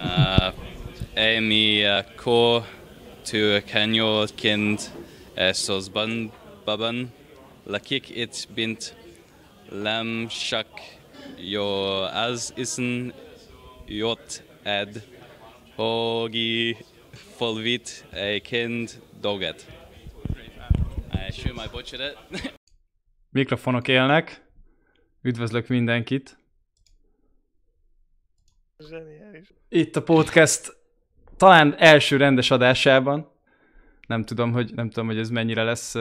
Uh, Amy uh, ko tu kanyo kind esos ban baban lakik it bint lam shak yo az isen jot ed hogi folvit a kind doget. Butchered it. Mikrofonok élnek. Üdvözlök mindenkit. Zseniális. Itt a podcast talán első rendes adásában. Nem tudom, hogy, nem tudom, hogy ez mennyire lesz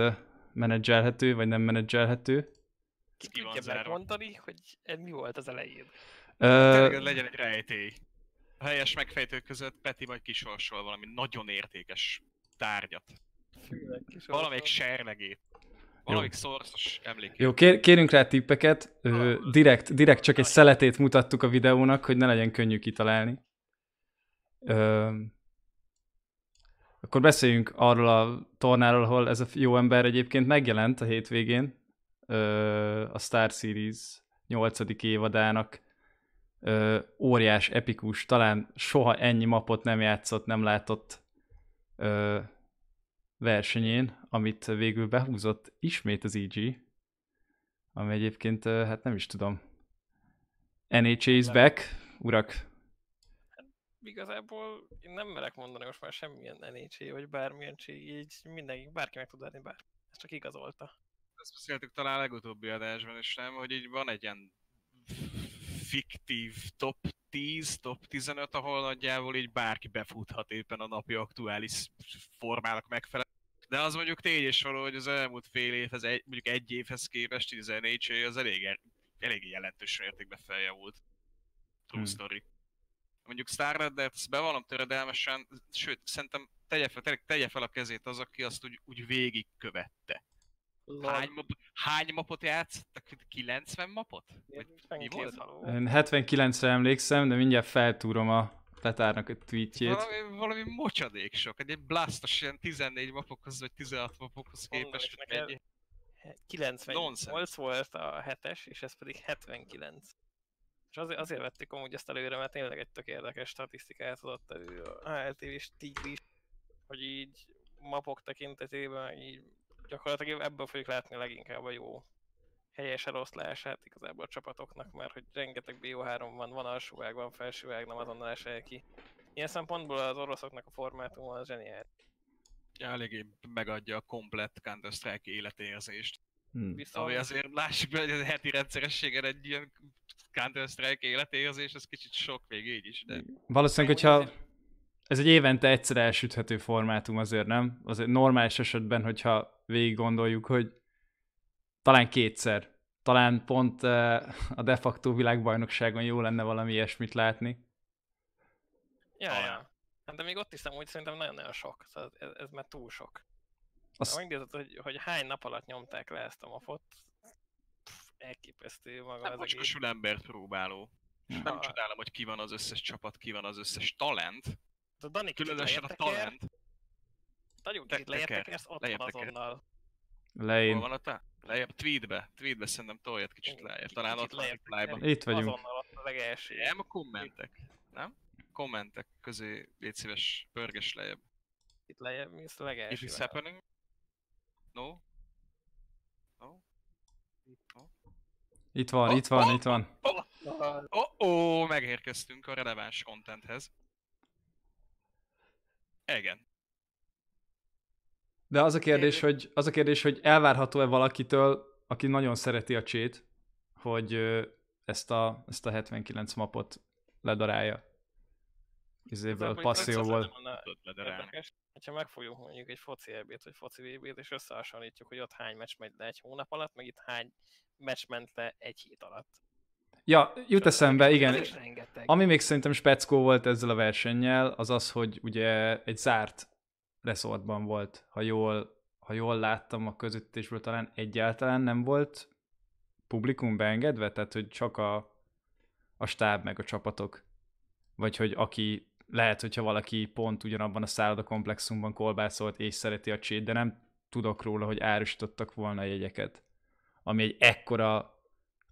menedzselhető, vagy nem menedzselhető. Ki tudja megmondani, hogy ez mi volt az elején? Tényleg Uh, legyen egy rejtély. A helyes megfejtők között Peti majd kisorsol valami nagyon értékes tárgyat. Valamelyik serlegét. Valamelyik szorszos emlékét. jó, kér, kérünk rá tippeket. Uh, direkt, direkt csak egy szeletét mutattuk a videónak, hogy ne legyen könnyű kitalálni. Uh, akkor beszéljünk arról a tornáról, ahol ez a jó ember egyébként megjelent a hétvégén. Uh, a Star Series 8. évadának ö, óriás, epikus, talán soha ennyi mapot nem játszott, nem látott ö, versenyén, amit végül behúzott ismét az EG, ami egyébként, hát nem is tudom. NHA is back, urak. Igazából én nem merek mondani most már semmilyen NHC, vagy bármilyen csí, így mindenki, bárki meg tud adni bár. Ez csak igazolta. Ezt beszéltük talán a legutóbbi adásban is, nem? Hogy így van egy ilyen fiktív top 10, top 15, ahol nagyjából így bárki befuthat éppen a napi aktuális formának megfelelően. De az mondjuk tény és való, hogy az elmúlt fél évhez, egy, mondjuk egy évhez képest, így az NHA az elég, elég jelentős mértékben feljavult. True Hmm. story. Mondjuk Starred, de ezt bevallom töredelmesen, sőt, szerintem tegye fel, tegye fel a kezét az, aki azt úgy, úgy végigkövette. Hány, map, hány mapot játszottak? 90 mapot? Vagy mi volt? Én 79-re emlékszem, de mindjárt feltúrom a Petárnak a tweetjét. Valami, valami mocsadék sok. Egy blastos ilyen 14 mapokhoz vagy 16 mapokhoz képest egy... 98 Nonsense. volt a 7-es, és ez pedig 79. És azért, azért vettük amúgy ezt előre, mert tényleg egy tök érdekes statisztikát adott elő a HLTV és Tigris, hogy így mapok tekintetében így gyakorlatilag ebből fogjuk látni leginkább a jó helyes eloszlását igazából a csapatoknak, mert hogy rengeteg BO3 van, van alsóág, van felsőág, nem azonnal esel ki. Ilyen szempontból az oroszoknak a formátuma az zseniális. Ja, eléggé megadja a komplett Counter-Strike életérzést. Hmm. Viszont Ami azért lássuk be, hogy a heti rendszerességen egy ilyen Counter-Strike életérzés, ez kicsit sok még így is, de Valószínűleg, hogyha ez egy évente egyszer elsüthető formátum azért, nem? Azért normális esetben, hogyha végig gondoljuk, hogy talán kétszer, talán pont a de facto világbajnokságon jó lenne valami ilyesmit látni. Ja, Talán. ja. Hát de még ott is úgy szerintem nagyon-nagyon sok. Szóval ez, ez már túl sok. Azt, Ha megnézed, hogy, hogy hány nap alatt nyomták le ezt a mapot, pff, elképesztő maga nem az egész. embert próbáló. És nem csodálom, hogy ki van az összes csapat, ki van az összes talent. A Dani Különösen a talent. Nagyon kicsit teker, tekersz, ott van azonnal. Hol leén. van a te? Lejjebb, tweetbe. Tweetbe szerintem toljad kicsit lejjebb. Talán kicsit ott lejjebb teker, Itt vagyunk. Azonnal ott a legelső. Nem a kommentek. Nem? Kommentek közé légy szíves, pörges lejjebb. Itt lejjebb, mi a legelső. it's happening? No? No? No? Itt van, itt van, itt van. Oh, oh, megérkeztünk a releváns contenthez. Igen. De az a kérdés, hogy, az a kérdés, hogy elvárható-e valakitől, aki nagyon szereti a csét, hogy ezt a, ezt a 79 mapot ledarálja. Izéből, passzióból. Érdekes, hogyha megfogjuk mondjuk egy foci EB-t, vagy foci VB-t, és összehasonlítjuk, hogy ott hány meccs megy le egy hónap alatt, meg itt hány meccs ment le egy hét alatt. Ja, jut eszembe, igen. Ami még szerintem speckó volt ezzel a versennyel, az az, hogy ugye egy zárt resortban volt, ha jól, ha jól láttam a közöttésből, talán egyáltalán nem volt publikum beengedve, tehát hogy csak a, a stáb meg a csapatok, vagy hogy aki, lehet, hogyha valaki pont ugyanabban a szállodakomplexumban kolbászolt és szereti a csét, de nem tudok róla, hogy árusítottak volna jegyeket. Ami egy ekkora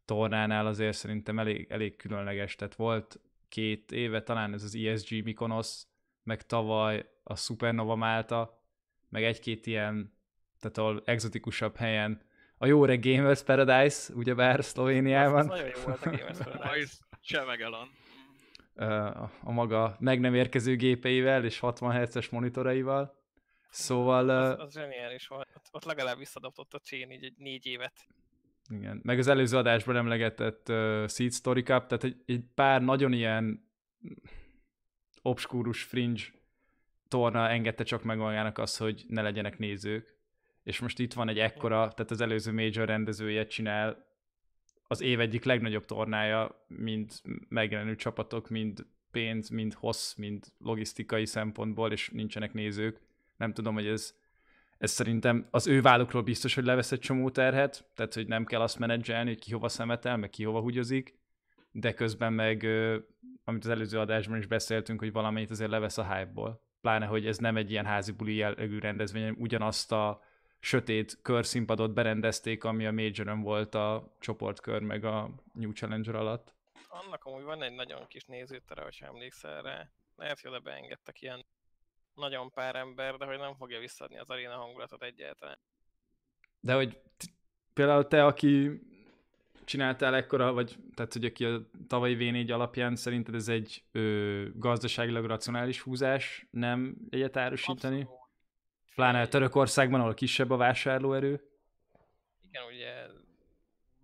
tornánál azért szerintem elég, elég különleges, tehát volt két éve, talán ez az ESG Mykonos, meg tavaly a Supernova Málta, meg egy-két ilyen, tehát ahol exotikusabb helyen. A jó reg Gamers Paradise, ugyebár Szlovéniában. Az nagyon jó volt a Gamers Paradise. Csemegelon. a, a maga meg nem érkező gépeivel és 60 Hz-es monitoraival. Szóval... Az, az zseniális volt. Ott, legalább visszadobott a Chain így egy négy évet. Igen. Meg az előző adásban emlegetett uh, Seed Story Cup, tehát egy, egy pár nagyon ilyen obskúrus fringe torna engedte csak meg magának az, hogy ne legyenek nézők. És most itt van egy ekkora, tehát az előző major rendezője csinál az év egyik legnagyobb tornája, mind megjelenő csapatok, mind pénz, mind hossz, mind logisztikai szempontból, és nincsenek nézők. Nem tudom, hogy ez, ez szerintem az ő vállukról biztos, hogy levesz egy csomó terhet, tehát hogy nem kell azt menedzselni, hogy ki hova szemetel, meg ki hova húgyozik, de közben meg, amit az előző adásban is beszéltünk, hogy valamelyik azért levesz a hype-ból. Pláne, hogy ez nem egy ilyen házi buli jellegű rendezvény, hanem ugyanazt a sötét körszínpadot berendezték, ami a major volt a csoportkör meg a New Challenger alatt. Annak amúgy van egy nagyon kis nézőtere, hogyha emlékszel rá. Lehet, hogy oda beengedtek ilyen nagyon pár ember, de hogy nem fogja visszadni az aréna hangulatot egyáltalán. De hogy például te, aki csináltál ekkora, vagy tehát hogy aki a tavalyi V4 alapján szerinted ez egy ö, gazdaságilag racionális húzás, nem egyet árusítani? Abszolút. Pláne Törökországban, ahol kisebb a vásárlóerő. Igen, ugye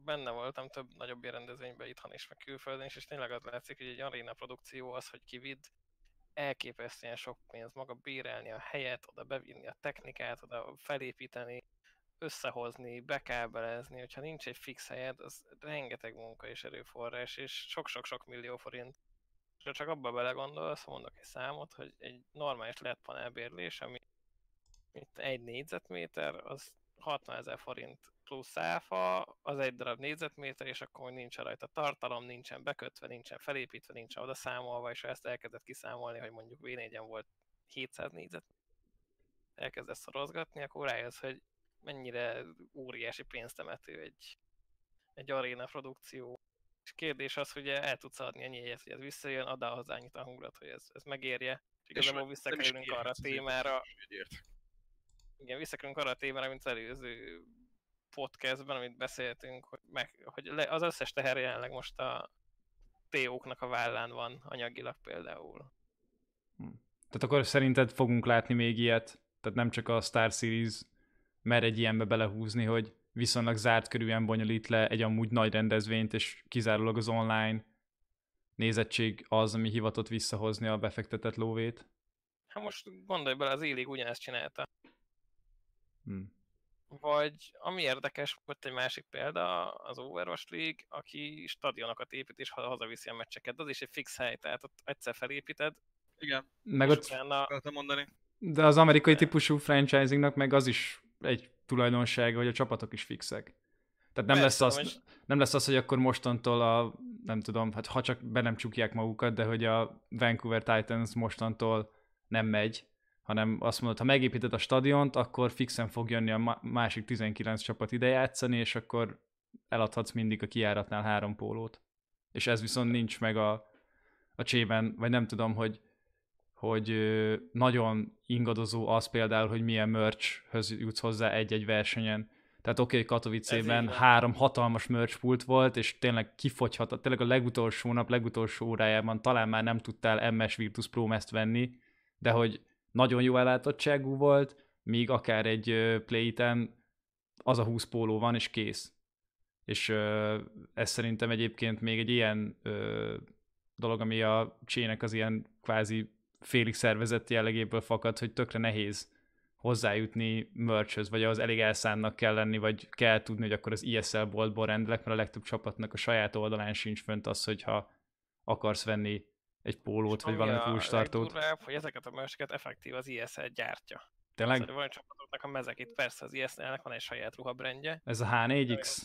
benne voltam több nagyobb rendezvényben itthon is, meg külföldön is, és tényleg az látszik, hogy egy aréna produkció az, hogy kivid, elképesztően sok pénz maga bérelni a helyet, oda bevinni a technikát, oda felépíteni, összehozni, bekábelezni, hogyha nincs egy fix helyed, az rengeteg munka és erőforrás, és sok-sok-sok millió forint. És ha csak abba belegondolsz, mondok egy számot, hogy egy normális LED panelbérlés, ami itt egy négyzetméter, az 60 ezer forint plusz áfa, az egy darab négyzetméter, és akkor nincs rajta tartalom, nincsen bekötve, nincsen felépítve, nincsen oda számolva, és ha ezt elkezdett kiszámolni, hogy mondjuk v volt 700 négyzet, elkezdett szorozgatni, akkor rájössz, hogy mennyire óriási pénztemető egy, egy aréna produkció. És kérdés az, hogy el tudsz adni ennyi egyet, hogy ez visszajön, ad hozzá annyit a hangulat, hogy ez, ez megérje. És igazából visszakerülünk arra a témára. Igen, visszakerülünk arra a témára, mint az előző podcastben, amit beszéltünk, hogy, meg, hogy az összes teher jelenleg most a TO-knak a vállán van, anyagilag például. Hm. Tehát akkor szerinted fogunk látni még ilyet? Tehát nem csak a Star Series mer egy ilyenbe belehúzni, hogy viszonylag zárt körülön bonyolít le egy amúgy nagy rendezvényt, és kizárólag az online nézettség az, ami hivatott visszahozni a befektetett lóvét. Hát most gondolj bele, az élig ugyanezt csinálta. Hmm. Vagy ami érdekes, volt egy másik példa, az Overwatch League, aki stadionokat épít és hazaviszi a meccseket. Az is egy fix hely, tehát ott egyszer felépíted. Igen. Meg ott... Utána... mondani. De az amerikai típusú franchisingnak meg az is egy tulajdonsága, hogy a csapatok is fixek. Tehát nem, Persze, lesz az, nem lesz az, hogy akkor mostantól a, nem tudom, hát ha csak be nem csukják magukat, de hogy a Vancouver Titans mostantól nem megy, hanem azt mondod, ha megépíted a stadiont, akkor fixen fog jönni a másik 19 csapat ide játszani, és akkor eladhatsz mindig a kiáratnál három pólót. És ez viszont nincs meg a, a csében, vagy nem tudom, hogy hogy nagyon ingadozó az például, hogy milyen merchhöz jutsz hozzá egy-egy versenyen. Tehát oké, okay, Katowice-ben három hatalmas merch pult volt, és tényleg kifogyhat, tényleg a legutolsó nap, legutolsó órájában talán már nem tudtál MS Virtus Pro ezt venni, de hogy nagyon jó ellátottságú volt, míg akár egy Playten az a 20 póló van, és kész. És ez szerintem egyébként még egy ilyen dolog, ami a csének az ilyen kvázi félig szervezett jellegéből fakad, hogy tökre nehéz hozzájutni merchhöz, vagy az elég elszánnak kell lenni, vagy kell tudni, hogy akkor az ISL boltból rendelek, mert a legtöbb csapatnak a saját oldalán sincs fönt az, hogyha akarsz venni egy pólót, vagy valami kulcstartót. hogy ezeket a mercheket effektív az ISL gyártja. Tényleg? Szóval van csapatoknak a mezek itt, persze az ISL-nek van egy saját ruhabrendje. Ez a H4X?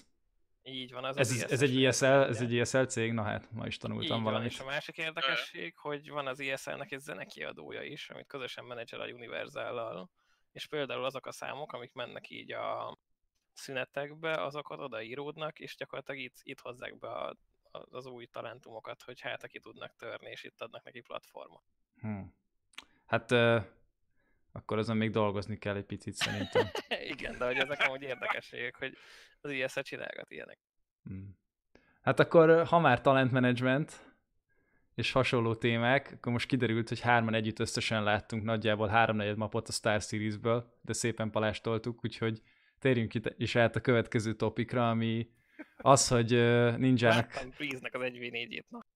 Így van, az ez, az ez, egy ISL, ez egy ISL cég? Na hát, ma is tanultam Így valamit. Van, és a másik érdekesség, hogy van az ISL-nek egy zenekiadója is, amit közösen menedzsel a universal és például azok a számok, amik mennek így a szünetekbe, azokat odaíródnak, és gyakorlatilag itt, itt hozzák be a, az új talentumokat, hogy hát aki tudnak törni, és itt adnak neki platformot. Hm. Hát uh, akkor azon még dolgozni kell egy picit szerintem. Igen, de hogy ezek amúgy érdekességek, hogy az ISZ csinálgat ilyenek. Hm. Hát akkor, ha már talentmanagement, és hasonló témák, akkor most kiderült, hogy hárman együtt összesen láttunk nagyjából háromnegyed mapot a Star Series-ből, de szépen palástoltuk, úgyhogy térjünk itt is át a következő topikra, ami az, hogy ninjának... Láttam Breeze-nek az 1v4-ét, na.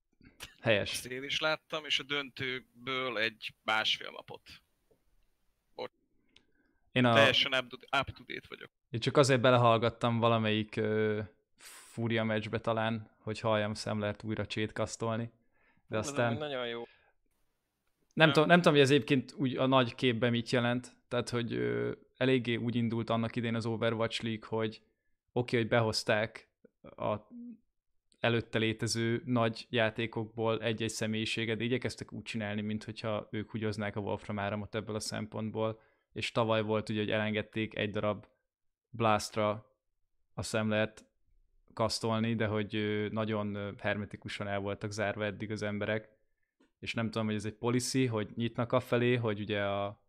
Helyes. Ezt én is láttam, és a döntőből egy másfél napot. Én, a, Teljesen up to, up to date vagyok. én csak azért belehallgattam valamelyik uh, Fúria meccsbe talán, hogy halljam Szemlert újra csétkasztolni. De Ez aztán... amúgy nagyon jó. Nem, tudom, nem tudom, hogy ez egyébként úgy a nagy képben mit jelent, tehát hogy ö, eléggé úgy indult annak idén az Overwatch League, hogy oké, okay, hogy behozták a előtte létező nagy játékokból egy-egy személyiséget, de igyekeztek úgy csinálni, mintha ők húgyoznák a Wolfram áramot ebből a szempontból, és tavaly volt ugye, hogy elengedték egy darab Blastra a szemlert kasztolni, de hogy nagyon hermetikusan el voltak zárva eddig az emberek, és nem tudom, hogy ez egy policy, hogy nyitnak afelé, hogy ugye a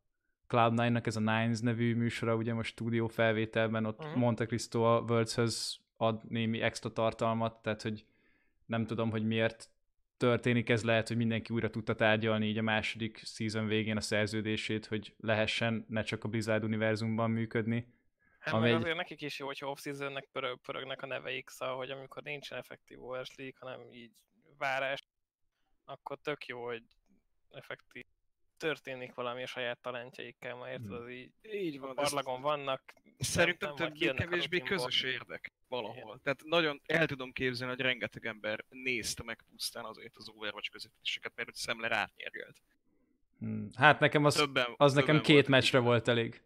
Cloud9-nak ez a Nines nevű műsora, ugye most stúdió felvételben ott uh-huh. Monte Cristo a worlds ad némi extra tartalmat, tehát hogy nem tudom, hogy miért történik ez, lehet, hogy mindenki újra tudta tárgyalni így a második season végén a szerződését, hogy lehessen ne csak a Blizzard univerzumban működni. Hát Ami meg egy- azért nekik is jó, hogyha off-seasonnek pörög, pörögnek a neveik, szóval, hogy amikor nincsen effektív OS League, hanem így várás, akkor tök jó, hogy effektív történik valami a saját talentjaikkel, ma érted, Hmm. az így Így van. parlagon vannak, Szerintem többé-kevésbé közös érdek valahol. Tehát nagyon el tudom képzelni, hogy rengeteg ember nézte meg pusztán azért az Overwatch közvetítéseket, mert hogy Szemler átnyergelt. Hmm. Hát nekem az, Többen, az nekem többen két voltak meccsre így. volt elég.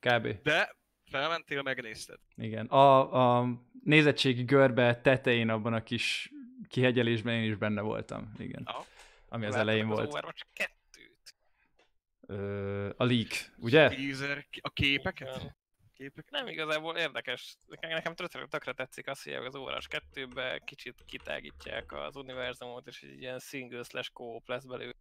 Kb. De felmentél, megnézted. Igen. A, a nézettségi görbe tetején abban a kis kihegyelésben én is benne voltam. Igen. Aha. Ami az láttátok elején az volt. Overwatch 2-t. Ö, a leak, ugye? Teaser, a képeket? Képeket? Nem igazából érdekes. Nekem, nekem tökre, tökre tetszik az, hogy az Overwatch 2-be kicsit kitágítják az univerzumot, és egy ilyen single slash co-op lesz belőle.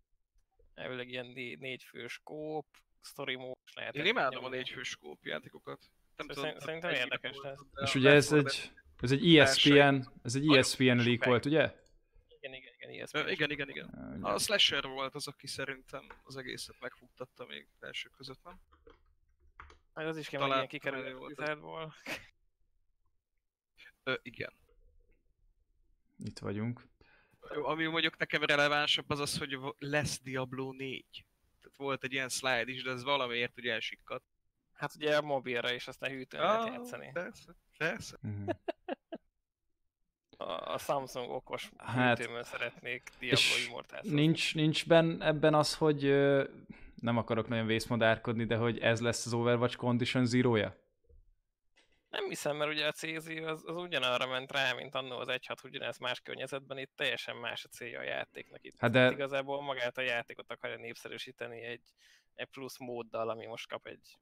Elvileg ilyen né- négy fős co-op, story mode lehet. Én imádom a négy fős kóp játékokat. Nem Szerint- tudom, szerintem érdekes lesz. És ugye ez Left 4 egy, ez egy ESPN, ez egy ESPN leak sokáig. volt, ugye? Igen, igen, igen, Ö, Igen, igen, igen. A Slasher volt az, aki szerintem az egészet megfogtatta még elsők között, nem? Hát az is hogy ilyen talán kikerül jó a volt az. Blizzardból. Ö, igen. Itt vagyunk. Jó, Ami mondjuk nekem relevánsabb az az, hogy lesz Diablo 4. Tehát volt egy ilyen slide is, de ez valamiért ugye elsikadt. Hát ugye a mobilra is aztán hűtőn lehet játszani. persze, persze. Mhm. A, a Samsung okos Hát, hűtőmön szeretnék Diablo immortals Nincs, nincs ben, ebben az, hogy ö, nem akarok nagyon vészmadárkodni, de hogy ez lesz az Overwatch Condition Zero-ja? Nem hiszem, mert ugye a CZ az, az ugyanarra ment rá, mint annó az 1.6 ugyanez más környezetben, itt teljesen más a célja a játéknak. Itt, Hát de- itt igazából magát a játékot akarja népszerűsíteni egy, egy plusz móddal, ami most kap egy...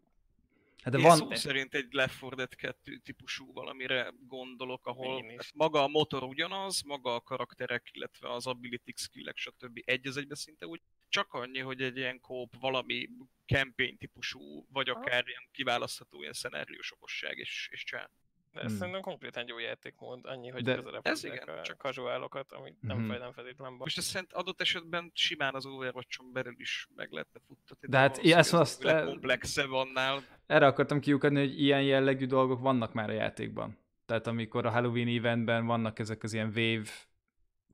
Hát de Én van, szó szerint egy Left 4 Dead 2 típusú valamire gondolok, ahol maga a motor ugyanaz, maga a karakterek, illetve az ability skillek, stb. egy az egybe szinte úgy. Csak annyi, hogy egy ilyen kóp valami campaign típusú, vagy akár ilyen kiválasztható ilyen szenáriós okosság, és, és csá. De ez Hmm. szerintem konkrétan jó játékmód, annyi, hogy De- közelebb Ez igen, a csak- casuálokat, amit nem, fel, nem feltétlenül. Most ezt szerint adott esetben simán az Overwatch-on belül is meg lehetne futtatni. De hát valószínűleg ezt ez azt- a komplexebb annál. erre akartam kiukadni, hogy ilyen jellegű dolgok vannak már a játékban. Tehát amikor a Halloween eventben vannak ezek az ilyen wave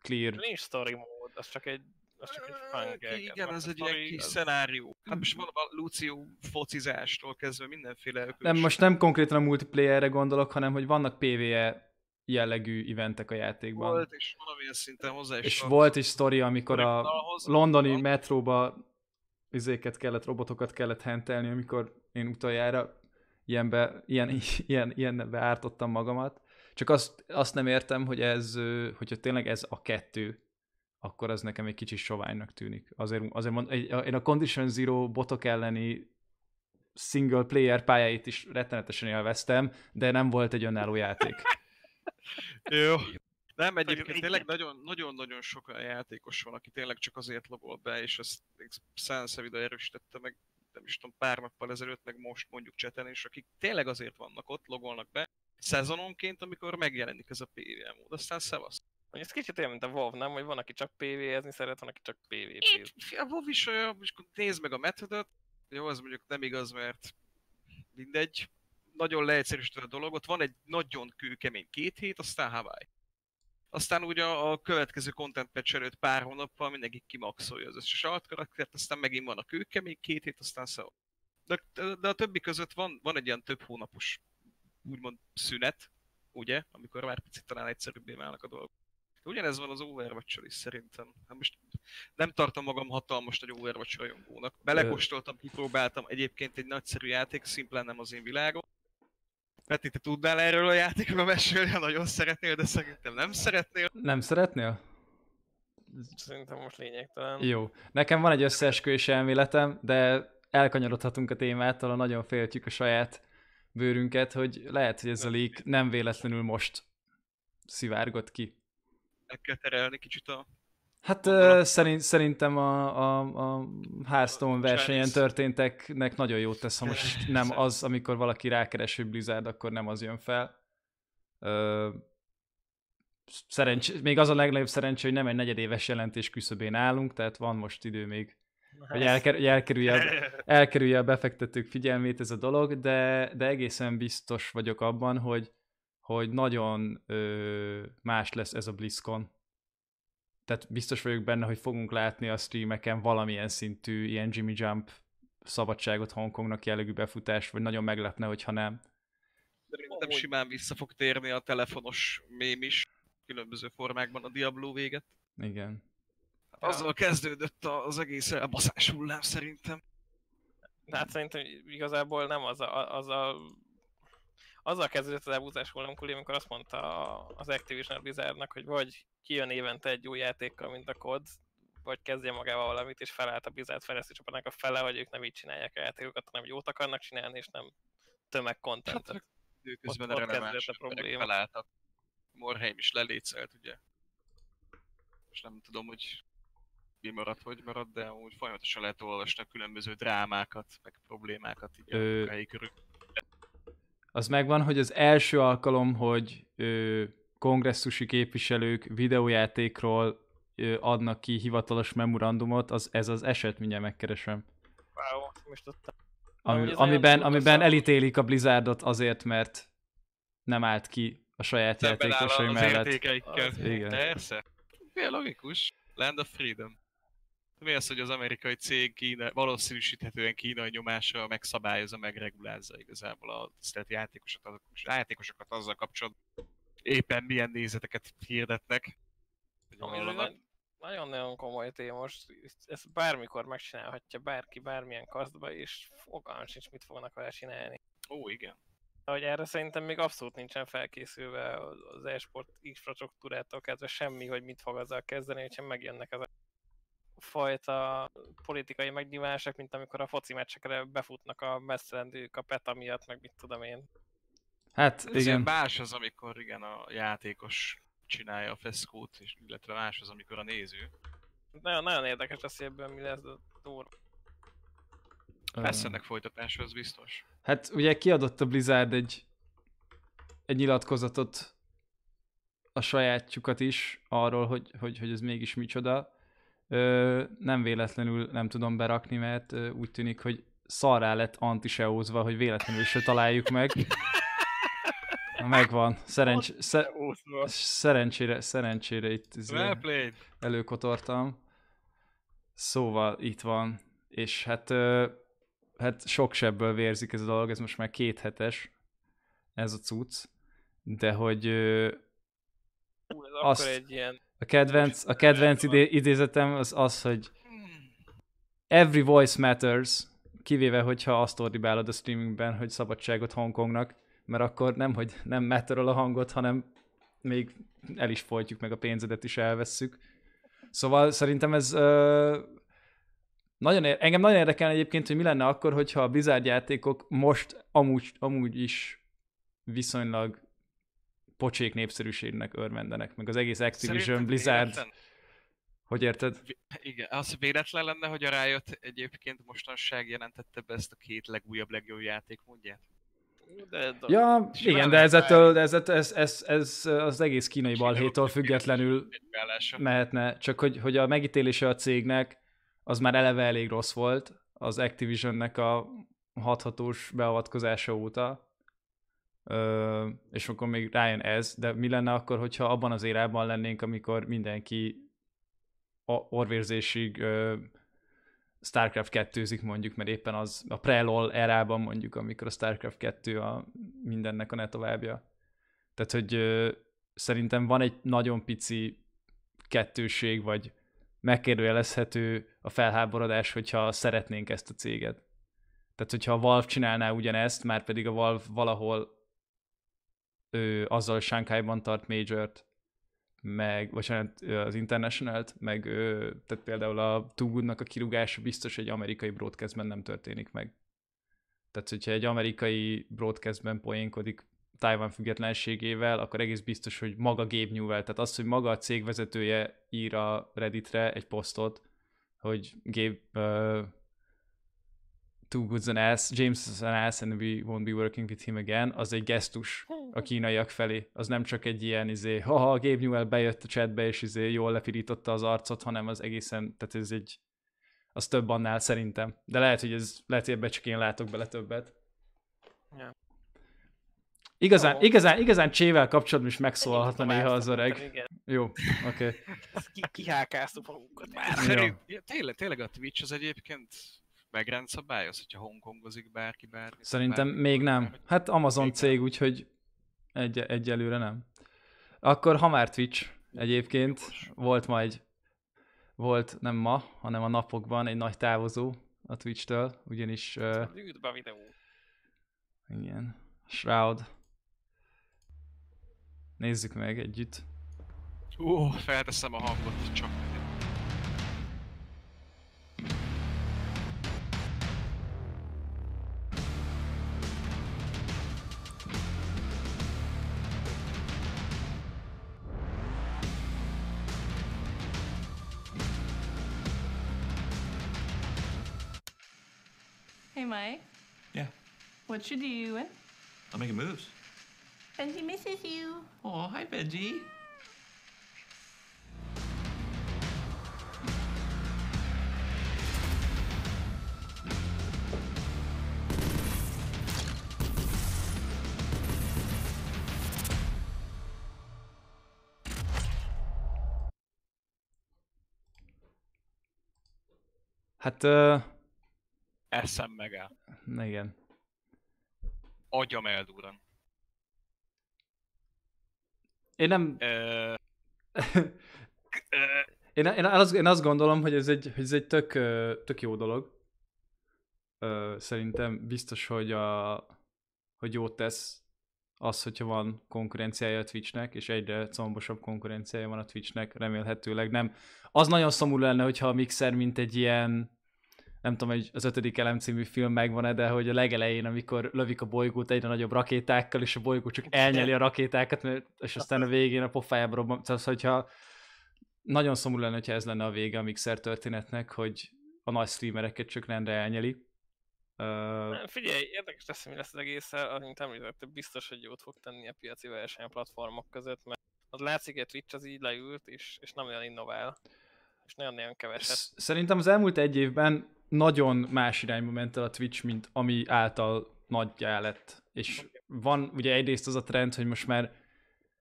clear Nincs story mód, az csak egy, az csak egy fun gag. Igen, Van ez egy ilyen kis szenárió. Hát most van a Lucio focizástól kezdve mindenféle. Nem, most nem konkrétan a multiplayerre gondolok, hanem hogy vannak PvE jellegű eventek a játékban. volt, és valamilyen szinten hozzá is és tartozik volt is sztori, amikor a londoni Van. metróba izéket kellett, robotokat kellett hentelni, amikor én utoljára ilyenbe, ilyen, ilyen, ilyenbe ártottam magamat. Csak azt, azt nem értem, hogy ez, hogyha tényleg ez a kettő, akkor az nekem egy kicsit soványnak tűnik. Azért, azért mond, egy- én a Condition Zero botok elleni single player pályáit is rettenetesen élveztem, de nem volt egy önálló játék. Jó. Nem, egyébként tényleg nagyon- nagyon-nagyon sok olyan játékos van, aki tényleg csak azért logol be, és ezt Sansa erősítette meg, nem is tudom, pár nappal ezelőtt, meg most mondjuk cseten, és akik tényleg azért vannak ott, logolnak be, szezononként, amikor megjelenik ez a PvE mód, aztán szevasz. Ez kicsit olyan, mint a WoW, nem? Hogy van, aki csak PvE-zni szeret, van, aki csak PvP. a WoW is olyan, akkor nézd meg a metodot, jó, az mondjuk nem igaz, mert mindegy, nagyon leegyszerűsítve a dolgot, van egy nagyon kőkemény két hét, aztán Hawaii. Aztán ugye a, a következő content patch előtt pár hónappal mindenki kimaxolja az összes altkaraktert, aztán megint van a kőkemény két hét, aztán szó. De, de, de a többi között van, van egy ilyen több hónapos úgymond szünet, ugye, amikor már picit talán egyszerűbbé válnak a dolgok. Ugyanez van az overwatch is szerintem. Hát most nem tartom magam hatalmas nagy Overwatch rajongónak. Belekóstoltam, kipróbáltam, egyébként egy nagyszerű játék, szimplán nem az én világom. Peti, te tudnál erről a játékról mesélni, ha nagyon szeretnél, de szerintem nem szeretnél. Nem szeretnél? Szerintem most lényegtelen. Jó. Nekem van egy összeesküvés elméletem, de elkanyarodhatunk a témától, a nagyon féltjük a saját bőrünket, hogy lehet, hogy ez a leak nem véletlenül most szivárgott ki. Meg kell terelni kicsit a... Hát ö, szerint, szerintem a, a, a Hearthstone versenyen történteknek nagyon jót tesz, ha most nem az, amikor valaki rákeres, hogy Blizzard, akkor nem az jön fel. Ö, szerencs, még az a legnagyobb szerencsé, hogy nem egy negyedéves jelentés küszöbén állunk, tehát van most idő még, hogy, elker, hogy elkerülje, a, elkerülje a befektetők figyelmét ez a dolog, de, de egészen biztos vagyok abban, hogy, hogy nagyon ö, más lesz ez a BlizzCon. Tehát biztos vagyok benne, hogy fogunk látni a streameken valamilyen szintű ilyen Jimmy Jump szabadságot Hongkongnak jellegű befutás, vagy nagyon meglepne, hogyha nem. Szerintem Ahogy- simán vissza fog térni a telefonos mém is, különböző formákban a Diablo véget. Igen. Hát azzal kezdődött a- az egész elbaszás hullám szerintem. De hát szerintem igazából nem az a, az a azzal kezdődött az elbúzás hullámkuli, amikor azt mondta a- az Activision a Blizzardnak, hogy vagy kijön évente egy új játékkal, mint a COD, vagy kezdje magával valamit, és felállt a Blizzard fejlesztő csapatnak a fele, hogy ők nem így csinálják a játékokat, hanem jót akarnak csinálni, és nem tömegkontentet. Hát, Időközben Ott- ott releváns kezdődött a probléma. felálltak. Morheim is lelécelt, ugye. És nem tudom, hogy mi maradt, hogy maradt, de úgy folyamatosan lehet olvasni a különböző drámákat, meg problémákat így Ö, a helyi körül. Az megvan, hogy az első alkalom, hogy ö, kongresszusi képviselők videójátékról ö, adnak ki hivatalos memorandumot, az ez az eset, mindjárt megkeresem. Wow, most tudtam. Ami, amiben, amiben elítélik a Blizzardot azért, mert nem állt ki a saját játékosai az mellett. értékeikkel. Az- Igen. Persze. Milyen logikus. Land of Freedom. Mi az, hogy az amerikai cég Kína, valószínűsíthetően kínai nyomással megszabályozza, megregulázza igazából a tisztelt játékosokat, a játékosokat azzal kapcsolatban, éppen milyen nézeteket hirdetnek. Ami nagyon-nagyon komoly téma most, ezt bármikor megcsinálhatja bárki, bármilyen kasztba, és fogalmam sincs, mit fognak vele csinálni. Ó, igen. Hogy erre szerintem még abszolút nincsen felkészülve az e-sport infrastruktúrától kezdve semmi, hogy mit fog azzal kezdeni, hogyha megjönnek ez a fajta politikai megnyilvánások, mint amikor a foci meccsekre befutnak a messzelendők a PETA miatt, meg mit tudom én. Hát Ez igen, más az, amikor igen, a játékos csinálja a feszkót, és illetve más az, amikor a néző. Nagyon, nagyon érdekes lesz, ebből mi lesz, de durva. Lesz ennek folytatása, az biztos. Hát ugye kiadott a Blizzard egy, egy nyilatkozatot a sajátjukat is arról, hogy, hogy, hogy ez mégis micsoda. Ö, nem véletlenül nem tudom berakni, mert ö, úgy tűnik, hogy szarrá lett antiseózva, hogy véletlenül se találjuk meg. Megvan. Szerencs, sze, szerencsére, szerencsére itt előkotortam. Szóval itt van. És hát, ö, hát sok sebből vérzik ez a dolog, ez most már két hetes, ez a cucc. De hogy ö, Hú, ez Azt- akkor egy ilyen a kedvenc, a kedvenc idé, idézetem az az, hogy every voice matters, kivéve, hogyha azt ordibálod a streamingben, hogy szabadságot Hongkongnak, mert akkor nem, hogy nem matterol a hangot, hanem még el is folytjuk, meg a pénzedet is elvesszük. Szóval szerintem ez ö, nagyon ér- engem nagyon érdekel egyébként, hogy mi lenne akkor, hogyha a Blizzard játékok most amúgy, amúgy is viszonylag pocsék népszerűségnek örvendenek, meg az egész Activision, Szerinted Blizzard, véletlen? hogy érted? Igen, az véletlen lenne, hogy a Riot egyébként mostanság jelentette be ezt a két legújabb, legjobb játékmódját? De, de Ja, igen, de lehet ezettől, de ez, ez, ez, ez, az egész kínai balhétól függetlenül mehetne, csak hogy, hogy a megítélése a cégnek az már eleve elég rossz volt az Activisionnek a hathatós beavatkozása óta, Ö, és akkor még rájön ez, de mi lenne akkor, hogyha abban az érában lennénk, amikor mindenki a orvérzésig Starcraft 2 mondjuk, mert éppen az a pre-LOL erában mondjuk, amikor a Starcraft 2 a mindennek a ne továbbja. Tehát, hogy szerintem van egy nagyon pici kettőség, vagy megkérdőjelezhető a felháborodás, hogyha szeretnénk ezt a céget. Tehát, hogyha a Valve csinálná ugyanezt, már pedig a Valve valahol ő, azzal Shanghai-ban tart Major-t, meg, bocsánat, az International-t, meg ö, tehát például a Too Good-nak a kirúgása biztos egy amerikai broadcastben nem történik meg. Tehát, hogyha egy amerikai broadcastben poénkodik Taiwan függetlenségével, akkor egész biztos, hogy maga Gabe Newell, tehát az, hogy maga a cég vezetője ír a Redditre egy posztot, hogy Gabe uh, too good's an ass, James is an ass, and we won't be working with him again, az egy gesztus a kínaiak felé. Az nem csak egy ilyen, izé, haha, Gabe Newell bejött a chatbe, és izé, jól lepirította az arcot, hanem az egészen, tehát ez egy, az több annál szerintem. De lehet, hogy ez, lehet, hogy ebbe csak én látok bele többet. Ja. Igazán, Jó. igazán, igazán csével kapcsolatban is megszólalhatna néha az öreg. Jó, oké. Okay. ki, kihákáztuk magunkat már. Tényleg, tényleg a Twitch az egyébként megrendszabályoz, hogyha hongkongozik bárki bármi. Szerintem bármi, még nem. bármi. Hát Amazon Még cég, úgyhogy egy, egyelőre nem. Akkor ha már Twitch egyébként, Jogos. volt majd, volt nem ma, hanem a napokban egy nagy távozó a Twitch-től, ugyanis uh, Lőd be a videó. igen, Shroud. Nézzük meg együtt. Ó, felteszem a hangot, csak What you doing? I'm making moves. Benji misses you. Oh, hi, Benji. Hát, uh, eszem megáll. igen. Agyam eldurran. Én nem, Ö, Én, én, azt, én azt gondolom, hogy ez egy, hogy ez egy tök, tök jó dolog. Ö, Szerintem biztos, hogy, a, hogy jót tesz az, hogyha van konkurenciája a Twitchnek, és egyre combosabb konkurenciája van a Twitchnek, remélhetőleg nem. Az nagyon szomorú lenne, hogyha a Mixer, mint egy ilyen, nem tudom, hogy az ötödik elem című film megvan-e, de hogy a legelején, amikor lövik a bolygót egyre nagyobb rakétákkal, és a bolygó csak elnyeli a rakétákat, mert, és aztán a végén a pofájába robban. Tehát, hogyha nagyon szomorú lenne, hogyha ez lenne a vége a Mixer történetnek, hogy a nagy streamereket csak rendre elnyeli. Uh, Figyelj, érdekes lesz, mi lesz az egész, amint említettem, biztos, hogy jót fog tenni a piaci verseny a platformok között, mert az látszik, hogy Twitch az így leült, és, és nem olyan innovál. És nagyon-nagyon keveset. Sz- Szerintem az elmúlt egy évben nagyon más irányba ment el a Twitch, mint ami által nagyjá lett. És van ugye egyrészt az a trend, hogy most már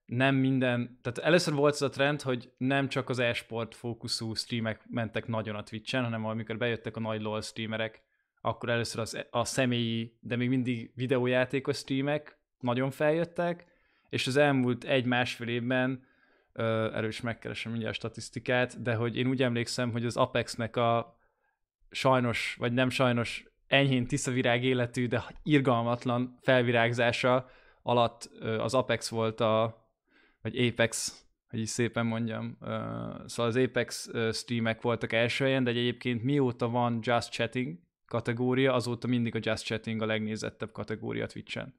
nem minden, tehát először volt az a trend, hogy nem csak az e-sport fókuszú streamek mentek nagyon a Twitchen, hanem amikor bejöttek a nagy LoL streamerek, akkor először az, a személyi, de még mindig videójátékos streamek nagyon feljöttek, és az elmúlt egy-másfél évben erős megkeresem mindjárt a statisztikát, de hogy én úgy emlékszem, hogy az Apexnek a sajnos, vagy nem sajnos enyhén tiszavirág életű, de irgalmatlan felvirágzása alatt az Apex volt a, vagy Apex, hogy is szépen mondjam. Szóval az Apex streamek voltak első helyen, de egyébként mióta van Just Chatting kategória, azóta mindig a Just Chatting a legnézettebb kategória Twitch-en.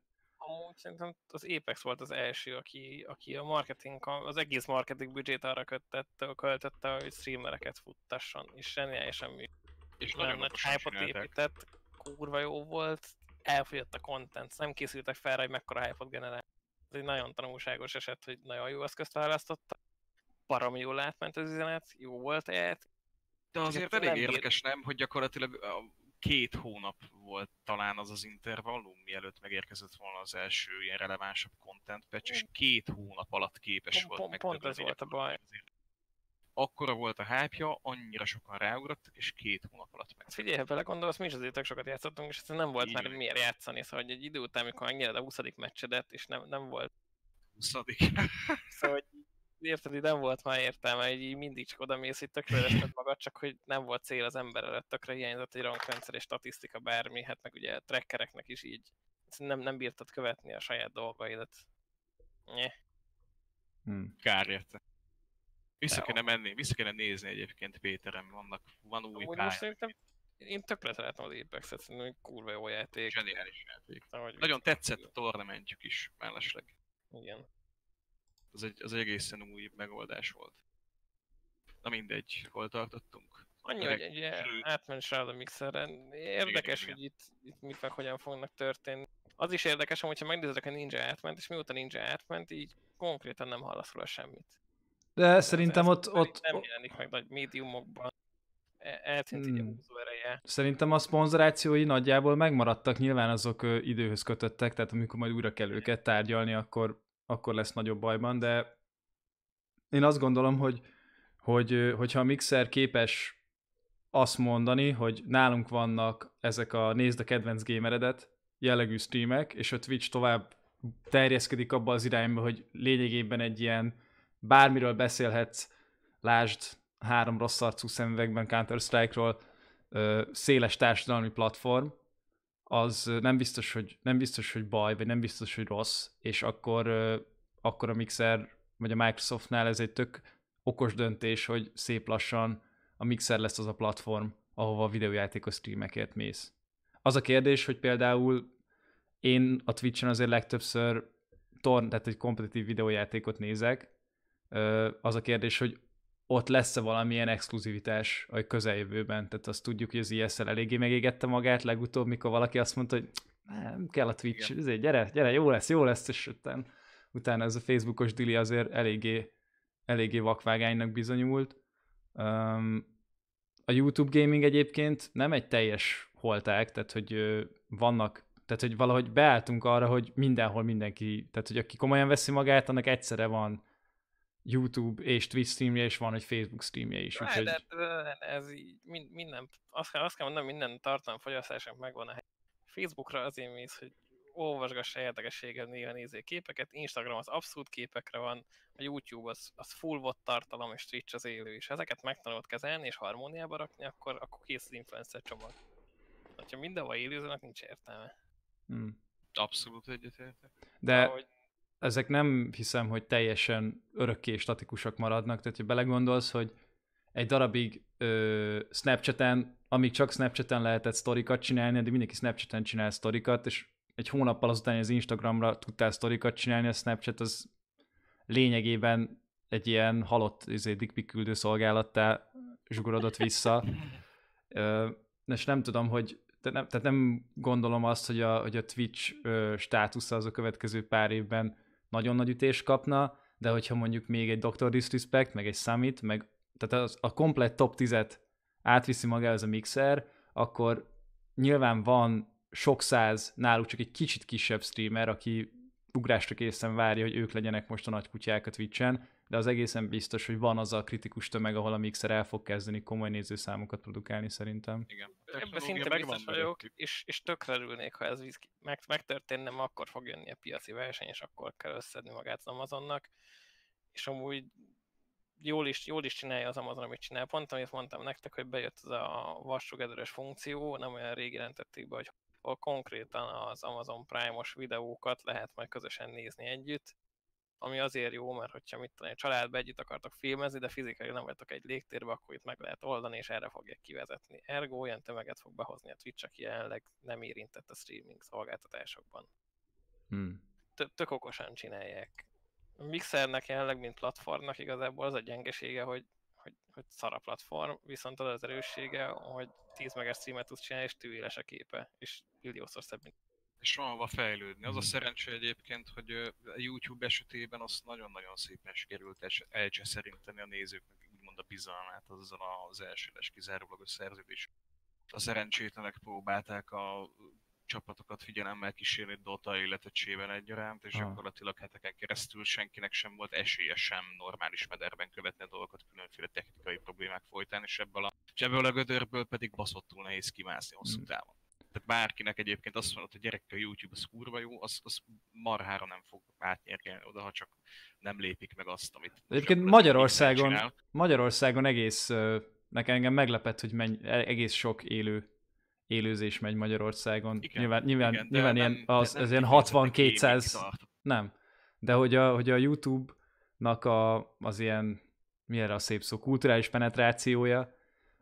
Szerintem az Apex volt az első, aki, aki a marketing, az egész marketing büdzsét arra kötette, költötte, hogy streamereket futtasson, és zseniálisan működött. És Nagyon nagy csinálták. épített, kurva jó volt, elfogyott a content, nem készültek fel rá, hogy mekkora hype-ot generál. Ez egy nagyon tanulságos eset, hogy nagyon jó eszközt választotta. Baromi jól átment az üzenet, jó volt -e? De azért nem elég bír- érdekes, nem, hogy gyakorlatilag két hónap volt talán az az intervallum, mielőtt megérkezett volna az első ilyen relevánsabb content patch, és két hónap alatt képes Pont- volt pont- pont ez volt a baj. azért. Akkora volt a hype annyira sokan ráugrottak, és két hónap alatt meg. Figyelj, ha belegondolsz, mi is azért tök sokat játszottunk, és egyszerűen nem volt Így már van. miért játszani, szóval hogy egy idő után, amikor megnyered a 20. meccsedet, és nem, nem volt, 20 szóval hogy érted, így nem volt már értelme, hogy így mindig csak oda mész, itt tökre magad, csak hogy nem volt cél az ember előtt, tökre hiányzott egy rankrendszer és statisztika bármi, hát meg ugye a trackereknek is így nem, nem bírtad követni a saját dolgaidat. Nye. Hm. Kár érte. Vissza kéne menni, vissza kéne nézni egyébként Péterem, vannak, van új Amúgy most szerintem én tökre szeretem az Apex-et, szerintem kurva jó játék. zseniális játék. Ahogy Nagyon tetszett a tornamentjük is, mellesleg. Igen. Az egy, az egy egészen új megoldás volt. Na mindegy, hol tartottunk? Annyi, Öreg- hogy ugye átment a mixeren. Érdekes, igen, hogy itt, itt mit meg hogyan fognak történni. Az is érdekes, hogyha megnézed, hogy a Ninja átment, és mióta Ninja átment, így konkrétan nem hallasz róla semmit. De szerintem ott, pedig ott, Nem jelenik meg nagy médiumokban. E- Eltűnt így a Hmm. húzó ereje. Szerintem a szponzorációi nagyjából megmaradtak, nyilván azok időhöz kötöttek, tehát amikor majd újra kell őket tárgyalni, akkor, akkor lesz nagyobb bajban, de én azt gondolom, hogy, hogy hogyha a Mixer képes azt mondani, hogy nálunk vannak ezek a nézd a kedvenc gameredet jellegű streamek, és a Twitch tovább terjeszkedik abba az irányba, hogy lényegében egy ilyen bármiről beszélhetsz, lásd három rossz arcú szemüvegben Counter-Strike-ról, széles társadalmi platform, az nem biztos, hogy, nem biztos, hogy baj, vagy nem biztos, hogy rossz, és akkor, akkor a Mixer, vagy a Microsoftnál ez egy tök okos döntés, hogy szép lassan a Mixer lesz az a platform, ahova a videójátékos streamekért mész. Az a kérdés, hogy például én a Twitch-en azért legtöbbször torn, tehát egy kompetitív videójátékot nézek, az a kérdés, hogy ott lesz-e valamilyen exkluzivitás a közeljövőben. Tehát azt tudjuk, hogy az ISL eléggé megégette magát legutóbb, mikor valaki azt mondta, hogy nem kell a Twitch, ezért gyere, gyere, jó lesz, jó lesz, és utána, utána ez a Facebookos dili azért eléggé, eléggé vakvágánynak bizonyult. Um, a YouTube gaming egyébként nem egy teljes holták, tehát hogy vannak, tehát hogy valahogy beálltunk arra, hogy mindenhol mindenki, tehát hogy aki komolyan veszi magát, annak egyszerre van YouTube és Twitch streamje, és van egy Facebook streamje is. Úgyhogy... Úgyhogy, De, de ez így mind, minden, azt kell, azt kell mondanom, minden tartalomfogyasztásnak megvan a hely. Facebookra azért mész, hogy olvasgassa érdekességgel néha néző képeket, Instagram az abszolút képekre van, a YouTube az, az full volt tartalom, és Twitch az élő is. Ha ezeket megtanulod kezelni és harmóniába rakni, akkor, akkor kész az influencer csomag. Ha mindenhol élőzőnek nincs értelme. hmm. Abszolút egyetértek. De Ahogy ezek nem hiszem, hogy teljesen örökké statikusak maradnak, tehát hogy belegondolsz, hogy egy darabig ö, Snapchaten, amíg csak Snapchaten lehetett sztorikat csinálni, de mindenki Snapchaten csinál sztorikat, és egy hónappal azután az Instagramra tudtál sztorikat csinálni, a Snapchat az lényegében egy ilyen halott izé, dickpic küldő szolgálattá zsugorodott vissza. Ö, és nem tudom, hogy tehát nem, tehát nem gondolom azt, hogy a, hogy a Twitch ö, státusza az a következő pár évben nagyon nagy ütést kapna, de hogyha mondjuk még egy Dr. Disrespect, meg egy Summit, meg tehát az, a komplett top 10-et átviszi magához a mixer, akkor nyilván van sok száz, náluk csak egy kicsit kisebb streamer, aki ugrásra készen várja, hogy ők legyenek most a nagy kutyák a Twitch-en, de az egészen biztos, hogy van az a kritikus tömeg, ahol a mixer el fog kezdeni komoly nézőszámokat produkálni szerintem. Igen. Ebben szinte biztos vagyok, és, és tökre örülnék, ha ez meg, megtörténne, akkor fog jönni a piaci verseny, és akkor kell összedni magát az Amazonnak. És amúgy jól is, jól is csinálja az Amazon, amit csinál. Pont amit mondtam nektek, hogy bejött az a vassugedőres funkció, nem olyan rég jelentették be, hogy ahol konkrétan az Amazon Prime-os videókat lehet majd közösen nézni együtt, ami azért jó, mert hogyha mit tudom, családba együtt akartok filmezni, de fizikailag nem vagytok egy légtérbe, akkor itt meg lehet oldani, és erre fogják kivezetni. Ergo olyan tömeget fog behozni a Twitch, aki jelenleg nem érintett a streaming szolgáltatásokban. Hmm. tö- tök okosan csinálják. A Mixernek jelenleg, mint platformnak igazából az a gyengesége, hogy, hogy, hogy szar a platform, viszont az az erőssége, hogy 10 meges streamet tudsz csinálni, és tűéles a képe, és milliószor szebb, mint És van hova fejlődni. Hmm. Az a szerencsé egyébként, hogy a YouTube esetében azt nagyon-nagyon szépen sikerült es- elcseszerinteni a nézőknek úgymond a bizalmát azzal az elsőles kizárólagos szerződés. A szerencsétlenek próbálták a csapatokat figyelemmel kísérni Dota, illetve Csében egyaránt, és Ah. gyakorlatilag heteken keresztül senkinek sem volt esélye sem normális mederben követni a dolgokat különféle technikai problémák folytán, és ebből a, és ebből a gödörből pedig baszottul nehéz kimászni hosszú Mm. távon. Tehát bárkinek egyébként azt mondod, hogy gyerek a YouTube az kurva jó, az, az marhára nem fog átnyergelni oda, ha csak nem lépik meg azt, amit Egyébként Magyarországon. Magyarországon egész, nekem engem meglepett, hogy menny, e- egész sok élő élőzés megy Magyarországon. Igen, nyilván nyilván, igen, nyilván nem- ilyen, de az, nem az ilyen kifejezetten 60-200, gaming tart. nem. De hogy a, hogy a YouTube-nak a, az ilyen, mi erre a szép szó, kulturális penetrációja,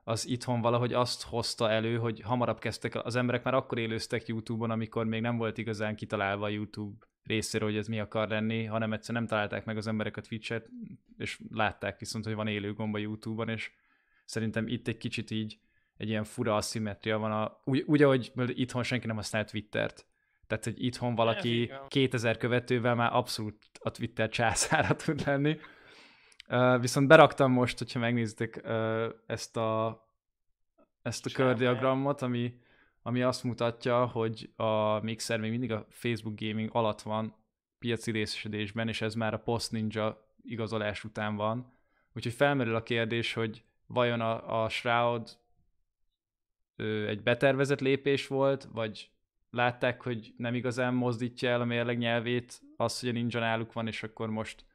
az itthon valahogy azt hozta elő, hogy hamarabb kezdtek, az emberek már akkor élőztek YouTube-on, amikor még nem volt igazán kitalálva a YouTube részéről, hogy ez mi akar lenni, hanem egyszerűen nem találták meg az emberek a Twitch-et, és látták viszont, hogy van élő gomba YouTube-on, és szerintem itt egy kicsit így egy ilyen fura aszimetria van, a, úgy, úgy ahogy itthon senki nem használ Twittert. Tehát, hogy itthon valaki így van. 2000 követővel már abszolút a Twitter császára tud lenni. Uh, viszont beraktam most, hogyha megnézitek uh, ezt a, ezt a kördiagramot, ami, ami azt mutatja, hogy a Mixer még mindig a Facebook Gaming alatt van piaci részesedésben, és ez már a Post Ninja igazolás után van. Úgyhogy felmerül a kérdés, hogy vajon a, a Shroud ö, egy betervezett lépés volt, vagy látták, hogy nem igazán mozdítja el a mérleg nyelvét, az, hogy a Ninja náluk van, és akkor most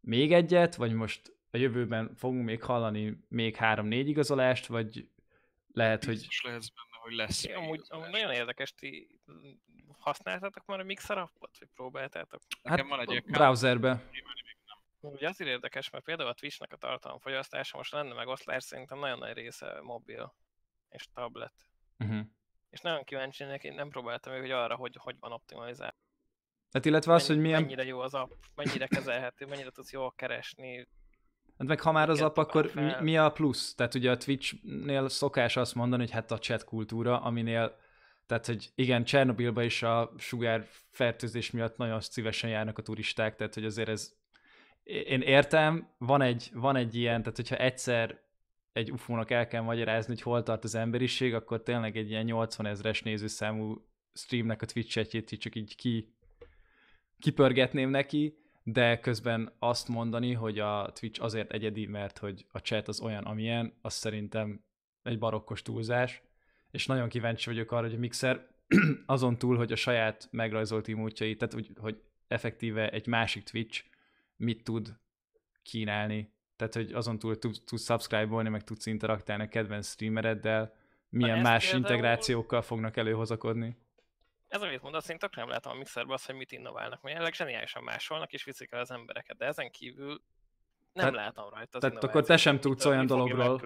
még egyet, vagy most a jövőben fogunk még hallani még három-négy igazolást, vagy lehet, hogy Biztos lehetsz benne, hogy lesz Én még Amúgy, amúgy nagyon érdekes, ti használtátok már a Mixer appot, vagy próbáltátok? Nekem van egy hát browserbe. Ugye azért érdekes, mert például a Twitch-nek a tartalomfogyasztása most lenne megoszlás, szerintem nagyon nagy része mobil és tablet. Uh-huh. És nagyon kíváncsi neki, nem próbáltam még, hogy arra, hogy hogy van optimalizálva. Hát illetve az, hogy Mennyi- milyen, Mennyire jó az app, mennyire kezelhető, mennyire tudsz jól keresni. hát meg ha már az app, akkor mi, mi a plusz? Tehát ugye a Twitch-nél szokás azt mondani, hogy hát a chat kultúra, aminél tehát, hogy igen, Csernobilba is a sugár fertőzés miatt nagyon szívesen járnak a turisták, tehát, hogy azért ez én értem, van egy, van egy ilyen, tehát hogyha egyszer egy ufónak el kell magyarázni, hogy hol tart az emberiség, akkor tényleg egy ilyen 80 ezres nézőszámú streamnek a Twitch chatjét így csak így ki, kipörgetném neki, de közben azt mondani, hogy a Twitch azért egyedi, mert hogy a chat az olyan, amilyen, az szerintem egy barokkos túlzás, és nagyon kíváncsi vagyok arra, hogy a Mixer azon túl, hogy a saját megrajzolt emótjait, tehát hogy, hogy effektíve egy másik Twitch mit tud kínálni. Tehát, hogy azon túl tudsz, subscribe-olni, meg tudsz interaktálni a kedvenc streamereddel, milyen más például- integrációkkal fognak előhozakodni. Ez, amit mondasz, én tökre nem látom a Mixerben azt, hogy mit innoválnak. Mert jelenleg zseniálisan másolnak és viszik el az embereket, de ezen kívül nem Tehát- látom rajta az tehát akkor te sem tudsz olyan dologról-.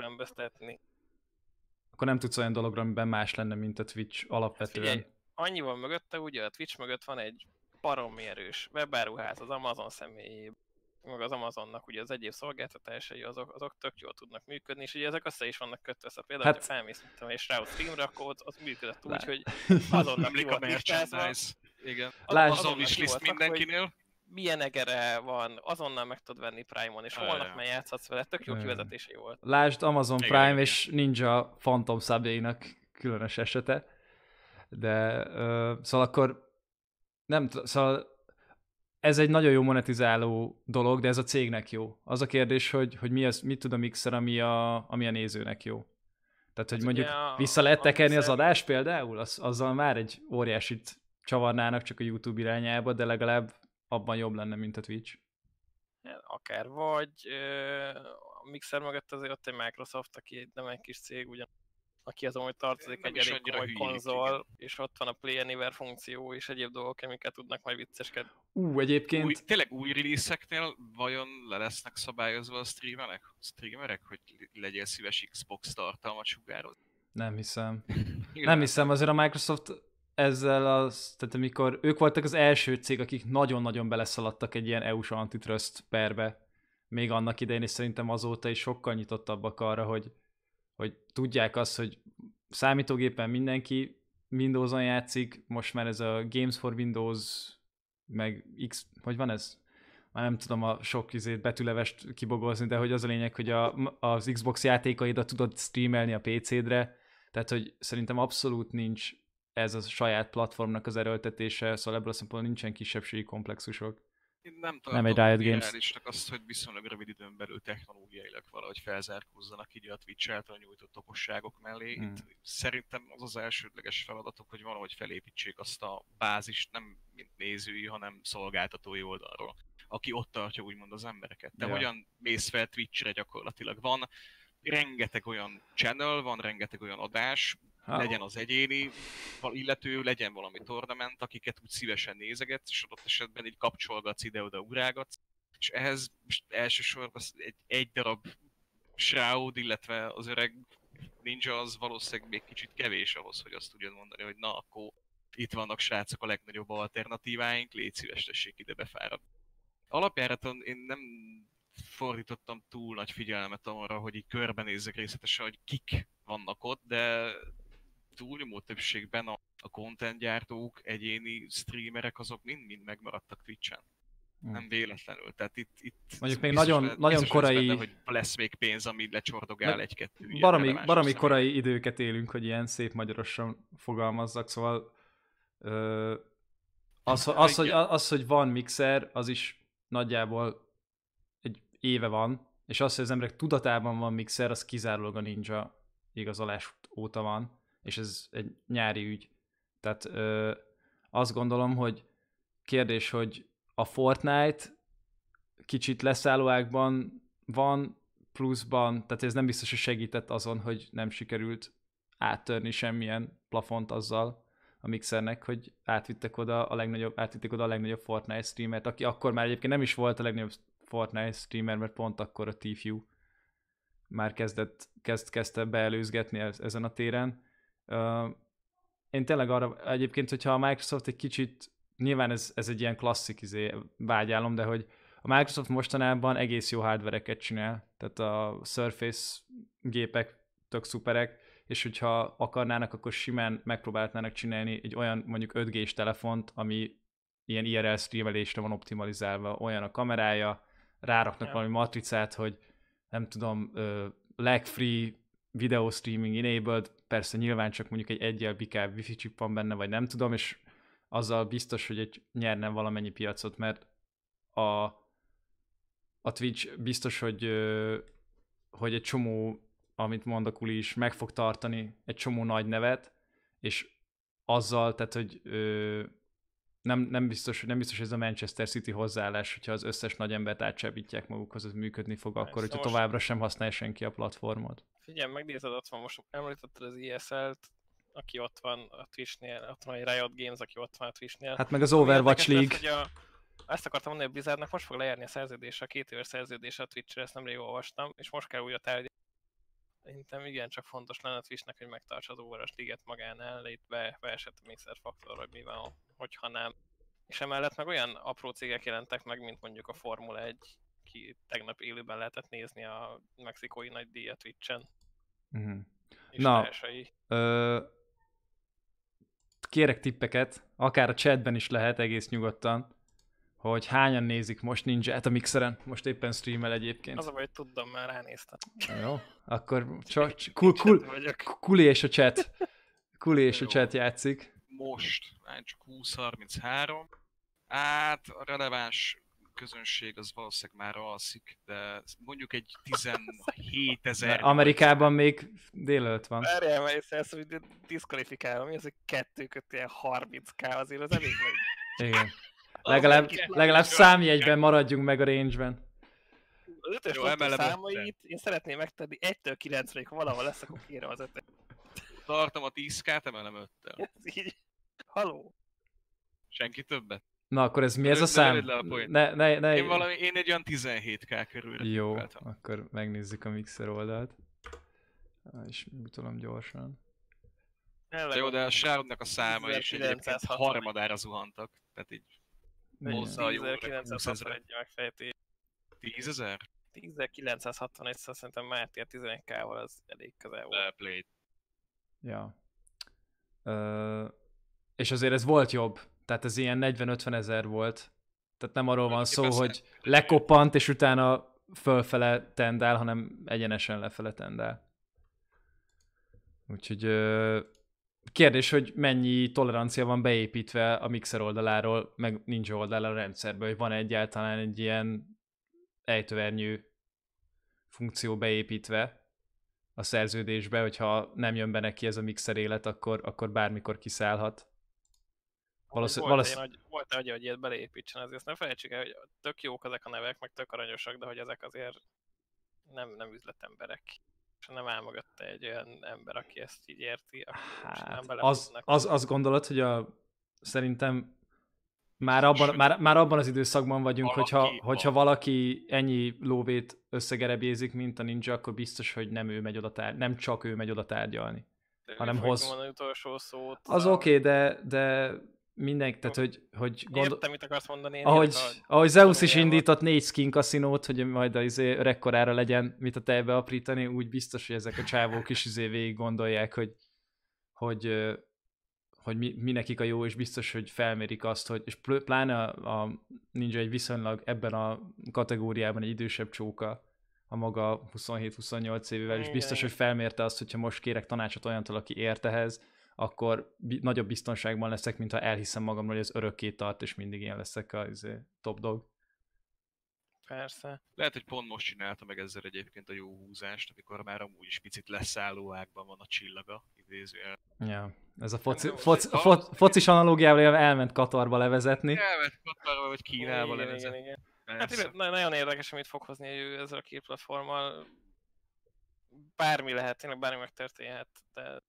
Akkor nem tudsz olyan dologra, amiben más lenne, mint a Twitch alapvetően. Figyelj, annyi van mögötte, ugye a Twitch mögött van egy baromi erős webáruház az Amazon személyében, meg az Amazonnak ugye az egyéb szolgáltatásai azok, azok tök jól tudnak működni, és ugye ezek össze is vannak kötve, szóval például, Hát- ha felmész és rá a streamre, akkor ott- az működött úgy, hogy azonnal ki a merchandise. Igen. Lásd- Az a azonnal ki wishlist volt rakva, hogy mindenkinél. milyen egere van, azonnal meg tudod venni Prime-on, és holnap már játszhatsz vele, tök jó kivezetései volt. Lásd Amazon Prime igen. és Ninja Phantom szabjainak különös esete. De ö, szóval akkor nem szóval ez egy nagyon jó monetizáló dolog, de ez a cégnek jó. Az a kérdés, hogy, hogy mi az, mit tud a Mixer, ami a, ami a nézőnek jó. Tehát, hogy Hát mondjuk a- vissza lehet tekerni az Mixer- adás például, az, azzal már egy óriásit csavarnának csak a YouTube irányába, de legalább abban jobb lenne, mint a Twitch. Akár, vagy ö, a Mixer mögött azért ott egy Microsoft, aki nem egy kis cég, ugyan, aki azon, hogy tartozik Nem egy elég komoly hülyék, konzol, igen. és ott van a Play Anywhere funkció, és egyéb dolgok, amiket tudnak majd vicceskedni. Ú, egyébként... Új, tényleg új release-eknél vajon le lesznek szabályozva a streamerek, streamerek hogy legyél szíves Xbox tartalmat sugározni? Nem hiszem. Nem hiszem, azért a Microsoft ezzel az, tehát amikor ők voltak az első cég, akik nagyon-nagyon beleszaladtak egy ilyen EU-s antitrust perbe, még annak idején, és szerintem azóta is sokkal nyitottabbak arra, hogy, hogy tudják azt, hogy számítógépen mindenki Windows-on játszik, most már ez a Games for Windows, meg X, hogy van ez? Már nem tudom a sok izét betűlevest kibogozni, de hogy az a lényeg, hogy a, az Xbox játékaidat tudod streamelni a PC-dre, tehát hogy szerintem abszolút nincs ez a saját platformnak az erőltetése, szóval ebből a szempontból nincsen kisebbségi komplexusok. Én nem Nem egy tartom Riot Games. azt, hogy viszonylag rövid időn belül technológiailag valahogy felzárkózzanak így a Twitch által nyújtott okosságok mellé. Hmm. Itt szerintem az az elsődleges feladatok, hogy valahogy felépítsék azt a bázist, nem mint nézői, hanem szolgáltatói oldalról, aki ott tartja úgymond az embereket. De Ja. hogyan mész fel Twitchre gyakorlatilag? Van rengeteg olyan channel, van rengeteg olyan adás, Ha, legyen az egyéni illető, legyen valami tornament, akiket úgy szívesen nézegetsz, és adott esetben így kapcsolgatsz ide-oda, ugrálgatsz, és ehhez elsősorban egy, egy darab Shroud, illetve az öreg ninja az valószínűleg még kicsit kevés ahhoz, hogy azt tudjad mondani, hogy na akkor itt vannak srácok a legnagyobb alternatíváink, légy szíves, tessék ide befáradni. Alapjáraton én nem fordítottam túl nagy figyelmet arra, hogy így körbenézzek részletesen, hogy kik vannak ott, de túlnyomó többségben a, a content gyártók, egyéni streamerek, azok mind-mind megmaradtak Twitch-en. Hmm. Nem véletlenül. Tehát itt, itt Mondjuk még nagyon- lehet- nagyon korai- Benne, hogy lesz még pénz, ami lecsordogál egy-kettő. baromi személy. korai időket élünk, hogy ilyen szép magyarosan fogalmazzak, szóval ö, az, az, hogy, az, hogy van mixer, az is nagyjából egy éve van, és az, hogy az emberek tudatában van mixer, az kizárólag a ninja igazolás óta van, és ez egy nyári ügy. Tehát ö, azt gondolom, hogy kérdés, hogy a Fortnite kicsit leszállóákban van, pluszban, tehát ez nem biztos, hogy segített azon, hogy nem sikerült áttörni semmilyen plafont azzal a mixernek, hogy átvittek oda a legnagyobb, átvittek oda a legnagyobb Fortnite streamert, aki akkor már egyébként nem is volt a legnagyobb Fortnite streamer, mert pont akkor a Tfue már kezdett, kezd, kezdte beelőzgetni ez, ezen a téren. Én tényleg arra, egyébként, hogyha a Microsoft egy kicsit, nyilván ez, ez egy ilyen klasszik izé, vágyálom, de hogy a Microsoft mostanában egész jó hardvereket csinál, tehát a Surface gépek tök szuperek, és hogyha akarnának, akkor simán megpróbálnának csinálni egy olyan mondjuk 5G-s telefont, ami ilyen IRL streamelésre van optimalizálva, olyan a kamerája, ráraknak Ja. valami matricát, hogy nem tudom, uh, video streaming enabled, persze nyilván csak mondjuk egy egyel bikább wifi chip van benne, vagy nem tudom, és azzal biztos, hogy egy nyerne valamennyi piacot, mert a, a Twitch biztos, hogy, hogy egy csomó, amit mond a Kuli is, meg fog tartani egy csomó nagy nevet, és azzal, tehát, hogy ö, nem, nem, biztos, nem biztos, hogy ez a Manchester City hozzáállás, hogyha az összes nagy embert átcsábítják magukhoz, az működni fog akkor, hogyha most- továbbra sem használja senki a platformot. Figyelj, megnézed, ott van most, említetted az ESL-t, aki ott van a Twitch-nél, ott van egy Riot Games, aki ott van a Twitch-nél. Hát meg az Overwatch League. Lesz, hogy a, ezt akartam mondani, hogy Blizzardnak most fog lejárni a szerződése, a két éves szerződése a Twitch-re, ezt nemrég olvastam, és most kell újra tárgyalni. Szerintem igen, csak fontos lenne a Twitchnek, hogy megtartsa az Overwatch League-et magánál, itt be, beesett a Mixer faktor, vagy mi van, hogyha nem. És emellett meg olyan apró cégek jelentek meg, mint mondjuk a Formula 1, ki tegnap élőben lehetett nézni a mexikói nagy díjat Twitch-en, és Na. társai. Ö, kérek tippeket, akár a chatben is lehet egész nyugodtan, hogy hányan nézik most ninja a mixeren. Most éppen streamel egyébként. Az a baj, tudom, már ránéztem. Jó, akkor csak kul, kul. Kuli és a chat. Kuli és a chat játszik. Most, már csak 20-33. Hát a releváns közönség az valószínűleg már alszik, de mondjuk egy 17 ezer. Amerikában még délelőtt van. Várjál, mert ezt ezt hogy diszkvalifikálom, mi az, hogy kettő kötél 30k, azért az elég nagy. Igen. Legalább, legalább számjegyben maradjunk meg a range-ben. Az ötös Jó, számait én szeretném megtenni 1-től 9-ig, ha valahol lesz, akkor kérem az ötöt. Tartom a 10k-t, emelem 5-tel. Ez így. Haló. Senki többet? Na akkor ez mi ez a szám? a. Ne, ne, ne. Én, valami, én egy olyan 17k körülre Jó, tippeltem. akkor megnézzük a mixer oldalt. És mutolom gyorsan. Tényleg Jó, de a Shroudnak a száma is egyébként 1960. harmadára zuhantak. Tehát így hozzá a jó öreg 20 ezeret. 10.961 megfejtés. 10 ezer? 10.961 szal szerintem Máté a 11k-val az elég közel volt. Le play. Ja. Ö, és azért ez volt jobb. Tehát ez ilyen 40-50 ezer volt. Tehát nem arról van szó, Persze. hogy lekoppant, és utána fölfele tendál, hanem egyenesen lefele tendál. Úgyhogy kérdés, hogy mennyi tolerancia van beépítve a mixer oldaláról, meg ninja oldaláról a rendszerbe, hogy van egyáltalán egy ilyen ejtőernyő funkció beépítve a szerződésbe, hogyha nem jön be neki ez a mixer élet, akkor, akkor bármikor kiszállhat. Valószín- volt, valószín- egy volt egy, hogy ilyet beleépítsen, azért ne felejtsük el, hogy tök jók ezek a nevek, meg tök aranyosak, de hogy ezek azért nem, nem üzletemberek. És nem áll mögötte egy olyan ember, aki ezt így érti, hát, az, az, azt gondolod, hogy a, szerintem már abban, már, már abban az időszakban vagyunk, Valaki hogyha, hogyha valaki ennyi lóvét összegerebjézik, mint a ninja, akkor biztos, hogy nem ő megy oda tár- nem csak ő megy oda tárgyalni. De hanem hoz-. Az a- oké, okay, de, de mindenki, tehát hogy, hogy gondol... Értem, mit akarsz mondani. Én Ahogy, értek a- ahogy Zeus is indított négy skin kaszinót, hogy majd az izé rekkorára legyen, mit a tejbe aprítani, úgy biztos, hogy ezek a csávók is izé végig gondolják, hogy, hogy, hogy mi, mi, nekik a jó, és biztos, hogy felmérik azt, hogy, és pláne a, a Ninja egy viszonylag ebben a kategóriában egy idősebb csóka, a maga 27-28 évével, és biztos, hogy felmérte azt, hogyha most kérek tanácsot olyantól, aki ért ehhez, akkor bi- nagyobb biztonságban leszek, mint ha elhiszem magamról, hogy ez örökké tart, és mindig ilyen leszek a izé, top dog. Persze. Lehet, hogy pont most csinálta meg ezzel egyébként a jó húzást, amikor már amúgy is picit leszálló ágban van a csillaga, idézőjel. Ja, ez a foci, foci, nem, fo, focis analógiával elment Katarba levezetni. Elment Katarba vagy Kínába igen, levezet. igen, igen. Hát Persze. nagyon érdekes, amit fog hozni ő ezzel a két platformmal. Bármi lehet, tényleg bármi megtörténhet, de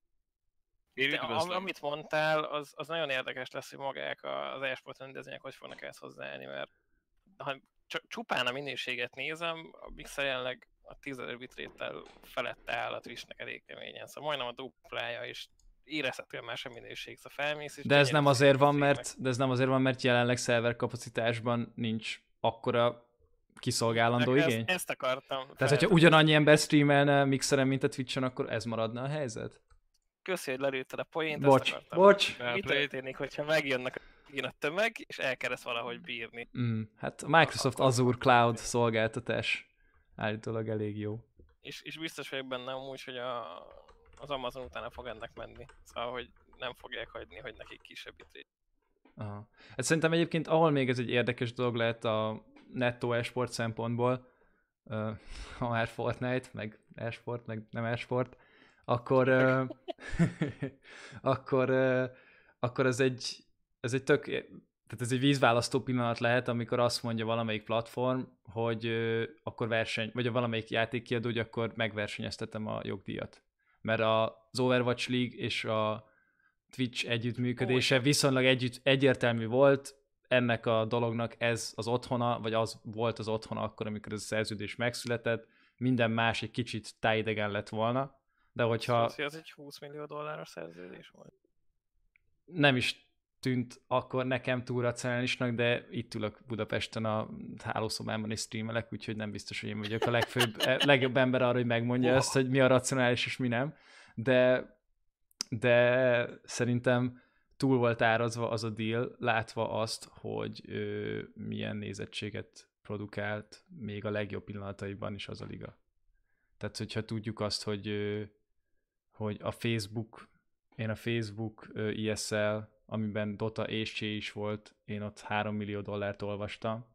Én üdvözlöm. amit mondtál, az, az nagyon érdekes lesz, hogy magák a- az e-sport rendezvények hogy fognak ezt hozzáállni, mert ha csak csupán a minőséget nézem, a Mixer jelenleg a 10 000 bitréttel felette áll a Twitchnek elég keményen, szóval majdnem a duplája, és érezhetően más a minőség, szóval felmész, és De ez nem azért van, mert, de ez nem azért van, mert jelenleg szerver kapacitásban nincs akkora kiszolgálandó Ezt- igény. Ezt akartam. Tehát, hogyha felvetni. ugyanannyi ember streamelne mixeren, mint a Twitch-en, akkor ez maradna a helyzet? Köszi, hogy lelőtted a poént, Bocs, ezt akartam. bocs. Mi történik, hogyha megjönnek a tömeg, és elkereszt valahogy bírni? Mm, hát a Microsoft Azure Cloud szolgáltatás állítólag elég jó. És, és biztos vagyok benne amúgy, hogy a, az Amazon utána fog ennek menni. Szóval, hogy nem fogják hagyni, hogy nekik kisebb bitrate. Aha. Hát szerintem egyébként, ahol még ez egy érdekes dolog lehet a nettó esport szempontból, ö, ha már Fortnite, meg esport, meg nem esport, akkor, akkor, akkor ez egy, ez egy tök, tehát ez egy vízválasztó pillanat lehet, amikor azt mondja valamelyik platform, hogy akkor verseny, vagy a valamelyik játékkiadó, hogy akkor megversenyeztetem a jogdíjat. Mert az Overwatch League és a Twitch együttműködése viszonylag együtt, egyértelmű volt, ennek a dolognak ez az otthona, vagy az volt az otthona akkor, amikor ez a szerződés megszületett, minden más egy kicsit tájidegen lett volna, de hogyha Szóval, hogy az egy 20 millió dolláros szerződés volt. nem is tűnt akkor nekem túl racionálisnak, de itt ülök Budapesten a hálószobámban és streamelek, úgyhogy nem biztos, hogy én vagyok a legfőbb, eh, legjobb ember arra, hogy megmondja Oha. ezt, hogy mi a racionális és mi nem. De, de szerintem túl volt árazva az a deal, látva azt, hogy ö, milyen nézettséget produkált még a legjobb pillanataiban is az a liga. Tehát, hogyha tudjuk azt, hogy, hogy a Facebook, én a Facebook ö, ISL, amiben Dota és Csé is volt, én ott 3 millió dollárt olvastam,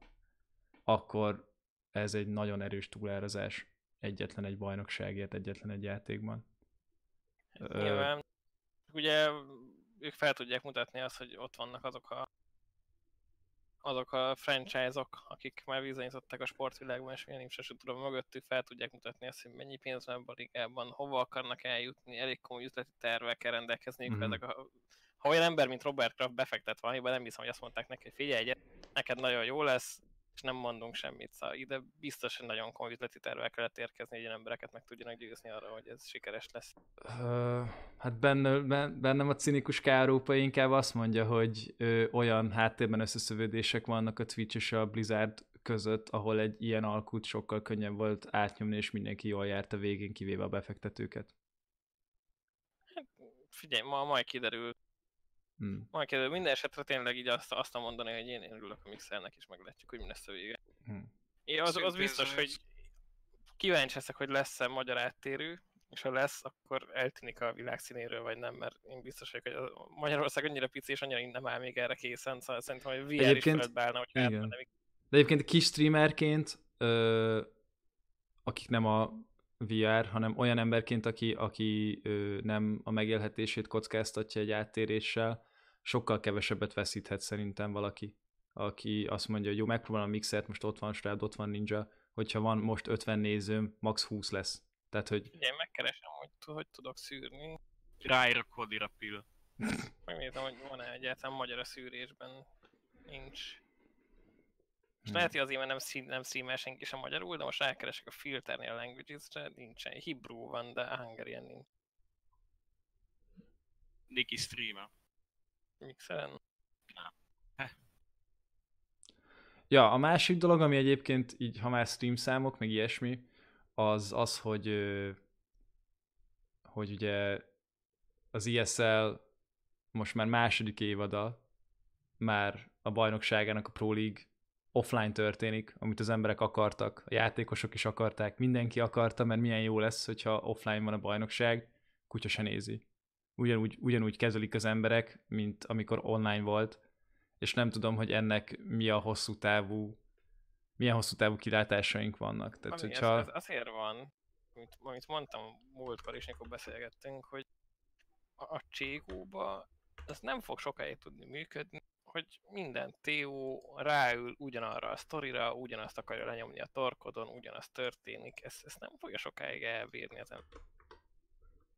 akkor ez egy nagyon erős túlárazás egyetlen egy bajnokságért, egyetlen egy játékban. Ö, Nyilván, ugye ők fel tudják mutatni azt, hogy ott vannak azok a azok a franchise-ok, akik már bizonyították a sportvilágban, és milyen se tudom mögöttük, fel tudják mutatni azt, hogy mennyi pénz van a ligában, hova akarnak eljutni, elég komoly üzleti tervekkel rendelkezniük, Mhm. mm-hmm. ezek a ha olyan ember, mint Robert Kraft befektet valamiben, nem hiszem, hogy azt mondták neki, hogy figyelj, gyere, neked nagyon jó lesz, és nem mondunk semmit. Szóval ide biztos, hogy nagyon komoly üzleti tervel kellett érkezni, hogy ilyen embereket meg tudjanak győzni arra, hogy ez sikeres lesz. Ö, hát benne, ben- bennem a cinikus Kárópa inkább azt mondja, hogy ö, olyan háttérben összeszövődések vannak a Twitch és a Blizzard között, ahol egy ilyen alkut sokkal könnyebb volt átnyomni, és mindenki jól járt a végén, kivéve a befektetőket. Figyelj, ma majd kiderül, Hmm. majd kiderül. Minden esetre tényleg így azt, azt mondani, hogy én, én örülök a mixernek, és meglátjuk, hogy mi lesz a vége. Hmm. Én az, az biztos, hogy kíváncsi leszek, hogy lesz-e magyar áttérő, és ha lesz, akkor eltűnik a világ színéről, vagy nem, mert én biztos vagyok, hogy a Magyarország annyira pici, és annyira nem áll még erre készen, szóval szerintem, hogy VR is Egyébként- földbe állna, hogy igen. De egyébként kis streamerként, ö, akik nem a VR, hanem olyan emberként, aki, aki ö, nem a megélhetését kockáztatja egy áttéréssel, sokkal kevesebbet veszíthet szerintem valaki, aki azt mondja, hogy jó, megpróbálom a mixert, most ott van Shroud, ott van Ninja, hogyha van most 50 nézőm, max 20 lesz. Tehát, hogy én megkeresem, hogy, hogy tudok szűrni. Ráírok Kodira Pill. Megnézem, hogy van-e egyáltalán magyar a szűrésben. Nincs. És Hmm. lehet, hogy azért, mert nem, szí- nem streamel senki sem magyarul, de most rákeresek a filternél a languages-re, nincsen. Hebrew van, de Hungarian nincs. Niki streamer. Mixeren. Ja, a másik dolog, ami egyébként így, ha már stream számok, meg ilyesmi, az az, hogy hogy ugye az ISL most már második évada már a bajnokságának a Pro League offline történik, amit az emberek akartak, a játékosok is akarták, mindenki akarta, mert milyen jó lesz, hogyha offline van a bajnokság, kutya se nézi. Ugyanúgy, ugyanúgy kezelik az emberek, mint amikor online volt, és nem tudom, hogy ennek mi a hosszú távú, milyen hosszú távú kilátásaink vannak. Tehát, Ami hogyha... ez, ez azért van, amit, amit mondtam múltkor is, amikor beszélgettünk, hogy a, a Cségóba ez nem fog sokáig tudni működni, hogy minden TO ráül ugyanarra a sztorira, ugyanazt akarja lenyomni a torkodon, ugyanaz történik, ez, ez nem fogja sokáig elbírni az ember.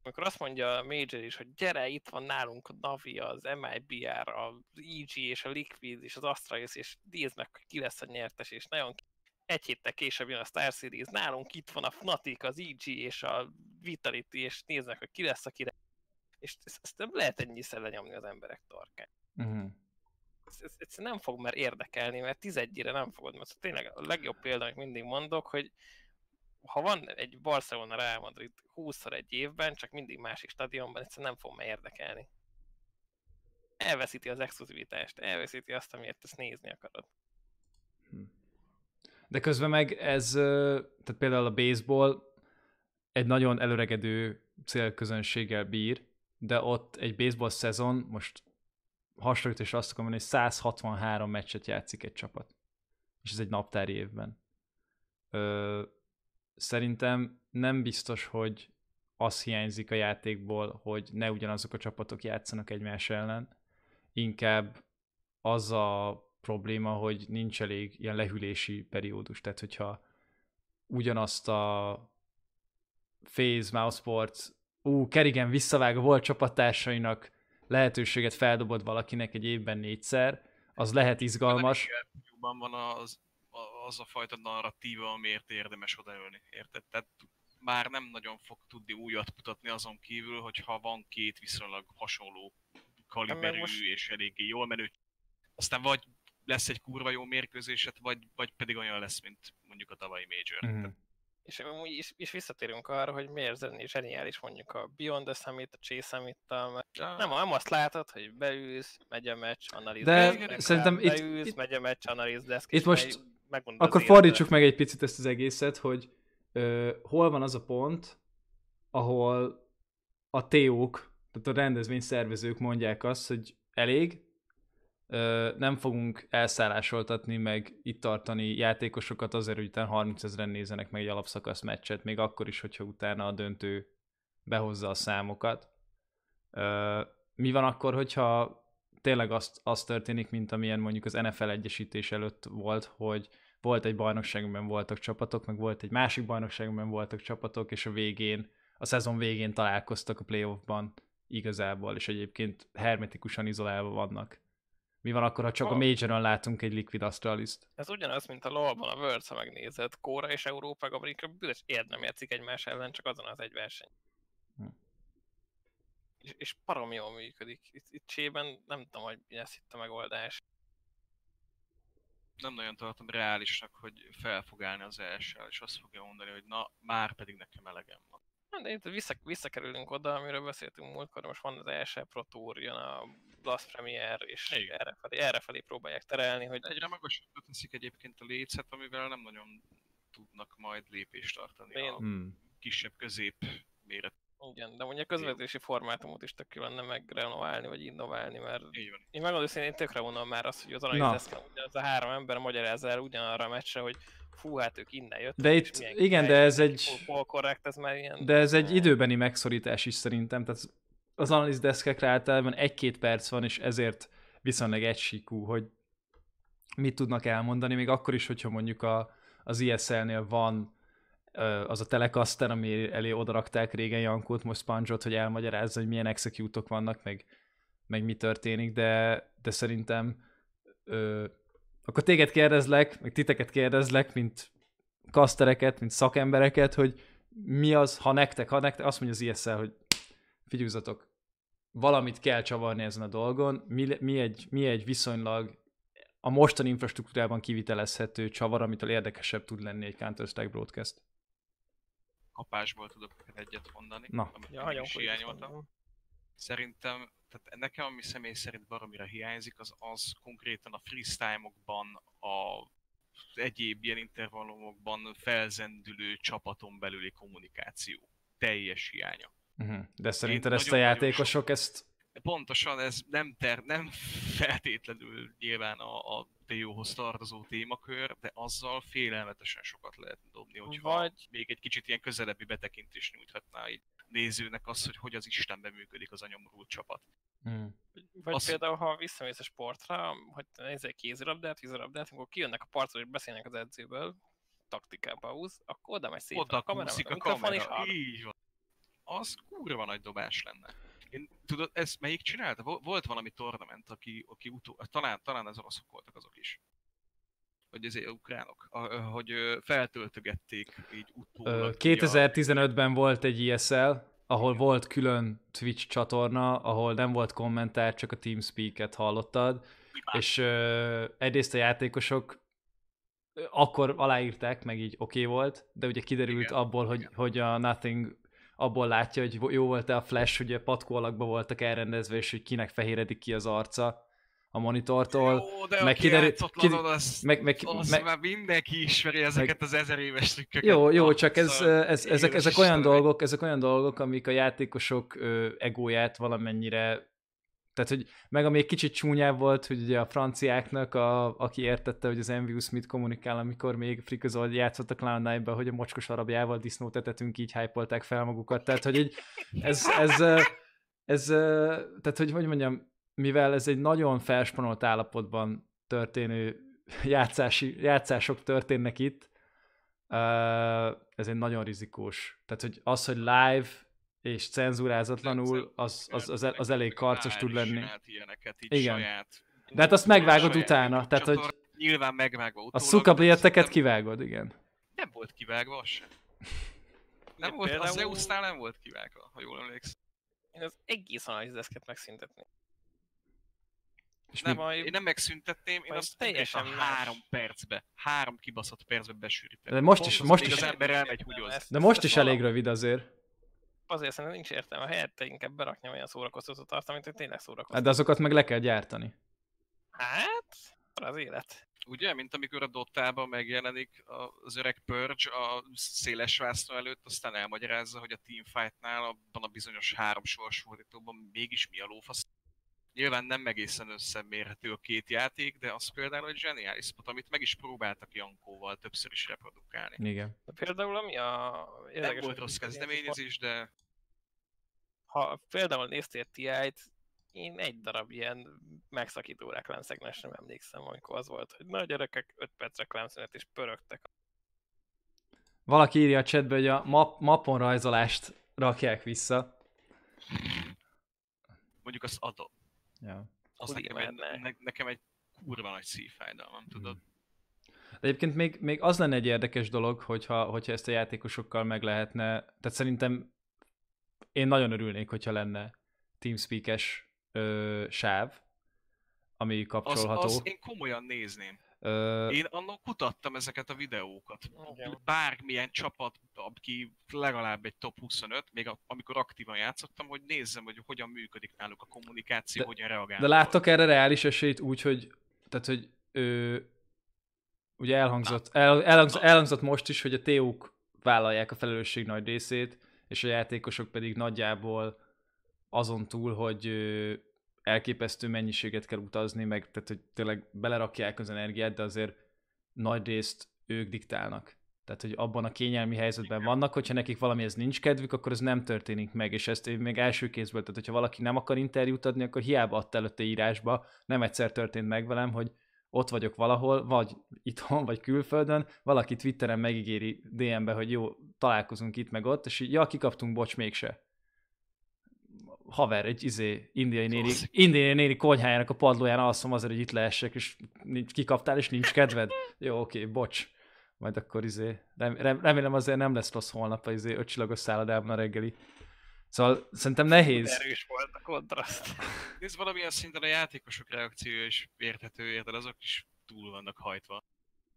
Amikor azt mondja a Major is, hogy gyere, itt van nálunk a Navi, az MIBR, az EG és a Liquid és az Astralis, és nézd meg, hogy ki lesz a nyertes, és nagyon egy héttel később jön a Star Series, nálunk itt van a Fnatic, az EG és a Vitality, és néznek, hogy ki lesz a kire. És ezt, ezt nem lehet ennyiszer lenyomni az emberek torkán. Uh-huh. Ez, ez, nem fog már érdekelni, mert 11-re nem fogod, mert tényleg a legjobb példa, amit mindig mondok, hogy ha van egy Barcelona Real Madrid 20 egy évben, csak mindig másik stadionban, egyszerűen nem fog már érdekelni. Elveszíti az exkluzivitást, elveszíti azt, amiért ezt nézni akarod. De közben meg ez, tehát például a baseball egy nagyon előregedő célközönséggel bír, de ott egy baseball szezon, most hasonlításra azt akarom mondani, hogy 163 meccset játszik egy csapat. És ez egy naptári évben. Szerintem nem biztos, hogy az hiányzik a játékból, hogy ne ugyanazok a csapatok játszanak egymás ellen. Inkább az a probléma, hogy nincs elég ilyen lehűlési periódus. Tehát, hogyha ugyanazt a Phase, Mousesports, ú, Kerigen visszavág a volt csapattársainak lehetőséget feldobod valakinek egy évben négyszer, az lehet izgalmas. Van az, az a fajta narratíva, amiért érdemes odaölni, érted? Tehát már nem nagyon fog tudni újat mutatni azon kívül, hogyha van két viszonylag hasonló kaliberű most- és eléggé jól menő. Aztán vagy lesz egy kurva jó mérkőzéset, vagy, vagy pedig olyan lesz, mint mondjuk a tavalyi Major. Mhm. És, amúgy is, is visszatérünk arra, hogy miért zseniális mondjuk a Beyond the Summit, a Chase summit mert nem, nem azt látod, hogy beülsz, megy a meccs, analíz De deszk, szerintem itt- beülsz, itt- megy a meccs, analíz deszk, itt most megy- megmondod Akkor fordítsuk meg egy picit ezt az egészet, hogy ö, hol van az a pont, ahol a TO-k, tehát a rendezvény szervezők mondják azt, hogy elég, ö, nem fogunk elszállásoltatni, meg itt tartani játékosokat azért, hogy utána 30 ezeren nézenek meg egy alapszakasz meccset, még akkor is, hogyha utána a döntő behozza a számokat. Ö, mi van akkor, hogyha tényleg azt, az történik, mint amilyen mondjuk az NFL egyesítés előtt volt, hogy volt egy bajnokságban voltak csapatok, meg volt egy másik bajnokságban voltak csapatok, és a végén, a szezon végén találkoztak a playoffban igazából, és egyébként hermetikusan izolálva vannak. Mi van akkor, ha csak a Oh. Majoron látunk egy Liquid Astralist? Ez ugyanaz, mint a LoL-ban a Worlds, ha megnézed. Kóra és Európa, Amerika büdös érd nem játszik egymás ellen, csak azon az egy verseny. És, és parom jól működik. Itt, itt Csében nem tudom, hogy mi lesz itt a megoldás. Nem nagyon tartom reálisnak, hogy fel fog állni az első, és azt fogja mondani, hogy na, már pedig nekem elegem van. De itt vissza, visszakerülünk oda, amiről beszéltünk múltkor, most van az első Pro Tour, jön a Blast Premier, és Igen. errefelé, errefelé próbálják terelni, hogy Egyre magasabbra teszik egyébként a lécet, amivel nem nagyon tudnak majd lépést tartani Én- a Hmm. kisebb közép méret. Igen, de mondja a közvetési formátumot is tök lenne megrenoválni, vagy innoválni, mert Így van. én megmondom őszintén, én tökre vonom már azt, hogy az Na. analizeszken az a három ember magyarázza el ugyanarra a meccsre, hogy fú, hát ők innen jöttek. De itt- igen, de ez egy- correct, ez már ilyen... De ez egy időbeni megszorítás is szerintem, tehát az analiz deszkekre általában egy-két perc van, és ezért viszonylag egysíkú, hogy mit tudnak elmondani, még akkor is, hogyha mondjuk a, az ISL-nél van az a Telecaster, ami elé odarakták régen Jankót, most Sponge-ot, hogy elmagyarázza, hogy milyen execute vannak, meg, meg mi történik, de, de szerintem ö, akkor téged kérdezlek, meg titeket kérdezlek, mint kasztereket, mint szakembereket, hogy mi az, ha nektek, ha nektek, azt mondja az ISL, hogy figyeljetek, valamit kell csavarni ezen a dolgon, mi, mi, egy, mi egy viszonylag a mostani infrastruktúrában kivitelezhető csavar, amitől érdekesebb tud lenni egy Counter-Strike broadcast. Kapásból tudok egyet mondani, Na. amit Ja, is hiányoltam. Szerintem, tehát nekem ami személy szerint baromira hiányzik, az az konkrétan a freestyle-okban, a egyéb ilyen intervallumokban felzendülő csapaton belüli kommunikáció. Teljes hiánya. Uh-huh. De szerinted ezt a játékosok ezt Pontosan ez nem, ter, nem feltétlenül nyilván a, a TO-hoz tartozó témakör, de azzal félelmetesen sokat lehet dobni, hogyha Vagy- még egy kicsit ilyen közelebbi betekintést nyújthatná így nézőnek az, hogy hogy az Istenben működik az a nyomorult csapat. Hmm. Vagy Azt- például, ha visszamész a sportra, hogy nézzél kézilabdát, vízilabdát, amikor kijönnek a parcról és beszélnek az edzőből, taktikába húz, akkor oda megy szépen Oda a kamera, a mikrofon, és kamera, hallgat. így van. Az kurva nagy dobás lenne. Én, tudod, ez melyik csinálta? Vo- Volt valami tornament, aki, aki utó, talán, talán az oroszok voltak azok is. Vagy ezért ukránok, a- hogy feltöltögették így utólag. 2015-ben volt egy ISL, ahol volt külön Twitch csatorna, ahol nem volt kommentár, csak a TeamSpeak-et hallottad, és ö, egyrészt a játékosok akkor aláírták, meg így oké okay volt, de ugye kiderült Igen, abból, hogy, igen. hogy a Nothing abból látja, hogy jó volt-e a flash, ugye patkó alakba voltak elrendezve, és hogy kinek fehéredik ki az arca a monitortól. Jó, de meg meg kiderül- kid- az, meg- meg- az meg- már mindenki ismeri ezeket az ezer éves trükköket. Jó, jó, csak ez, ez, ezek, ezek olyan dolgok, ezek olyan dolgok, amik a játékosok egóját valamennyire tehát, hogy meg ami egy kicsit csúnyább volt, hogy ugye a franciáknak, a, aki értette, hogy az Envious mit kommunikál, amikor még Frikazold játszott a cloud hogy a mocskos arabjával disznót etetünk, így hype fel magukat. Tehát, hogy így, ez, ez, ez, ö, tehát, hogy hogy mondjam, mivel ez egy nagyon felsponolt állapotban történő játszási, játszások történnek itt, ez egy nagyon rizikós. Tehát, hogy az, hogy live és cenzúrázatlanul, az, az, az, az elég karcos tud lenni. Ilyeneket, így Igen. Saját, De hát azt megvágod saját utána, tehát, hogy Nyilván megvágva a utólag. szukablieteket szerintem kivágod, igen. Nem volt kivágva az sem. Nem Én volt, a például- Zeusnál nem volt kivágva, ha jól emlékszem. Én az egész analizeszket megszüntetni. És Nem, mi, én nem megszüntetném, én azt teljesen más. három percbe, három kibaszott percbe besűrítem. de most is, most az is, az ember elmegy húgyozni. de most is elég rövid azért. Azért szerintem nincs értelme, helyette inkább berakni olyan szórakoztató tartalmat, hogy tényleg Hát szórakoztató. de azokat meg le kell gyártani. Hát, az élet. Ugye, mint amikor a Dotában megjelenik az öreg Purge a széles vászló előtt, aztán elmagyarázza, hogy a Teamfight-nál abban a bizonyos három sorsfordítóban mégis mi a lófasz. Nyilván nem egészen összemérhető a két játék, de az például egy zseniális spot, amit meg is próbáltak Jankóval többször is reprodukálni. Igen. De például ami a... Nem érdekes, volt hogy rossz kezdeményezés, de Ha például néztél TI-t, én egy darab ilyen megszakító reklámszegmensre nem emlékszem, amikor az volt, hogy na gyerekek, 5 perc reklámszünet és pörögtek. Valaki írja a chatbe, hogy a map, mapon rajzolást rakják vissza. mondjuk azt adom. Ja. Az nekem egy, ne, nekem egy kurva nagy szívfájdalmam, tudod? De egyébként még, még az lenne egy érdekes dolog, hogyha, hogyha ezt a játékosokkal meg lehetne, tehát szerintem én nagyon örülnék, hogyha lenne TeamSpeak-es ö, sáv, ami Az, kapcsolható. az én komolyan nézném. Ö, Én annak kutattam ezeket a videókat. Igen. Bármilyen csapat, aki legalább egy top 25, még a- amikor aktívan játszottam, hogy nézzem, hogy hogyan működik náluk a kommunikáció, De- hogyan reagálnak. De láttok erre reális esélyt úgy, hogy, tehát, hogy ő, ugye elhangzott, el, elhangzott, elhangzott most is, hogy a TU-k vállalják a felelősség nagy részét, és a játékosok pedig nagyjából azon túl, hogy elképesztő mennyiséget kell utazni, meg tehát, hogy tényleg belerakják az energiát, de azért nagy részt ők diktálnak. Tehát, hogy abban a kényelmi helyzetben vannak, hogyha nekik valamihez nincs kedvük, akkor ez nem történik meg, és ezt még első kézből, tehát hogyha valaki nem akar interjút adni, akkor hiába adta előtte írásba, nem egyszer történt meg velem, hogy ott vagyok valahol, vagy itthon, vagy külföldön, valaki Twitteren megígéri DM-be, hogy jó, találkozunk itt meg ott, és így, ja, kikaptunk, bocs, mégse. Haver, egy izé, indiai néni, indiai néni konyhájának a padlóján alszom azért, hogy itt lehessek, és nincs, kikaptál, és nincs kedved. Jó, oké, bocs. Majd akkor izé, rem, rem, remélem azért nem lesz rossz holnap a izé ötcsillagos szállodában a reggeli. Szóval szerintem nehéz. Erős volt a kontraszt. Nézd, valamilyen szinten a játékosok reakciója is érthető, érted? Azok is túl vannak hajtva.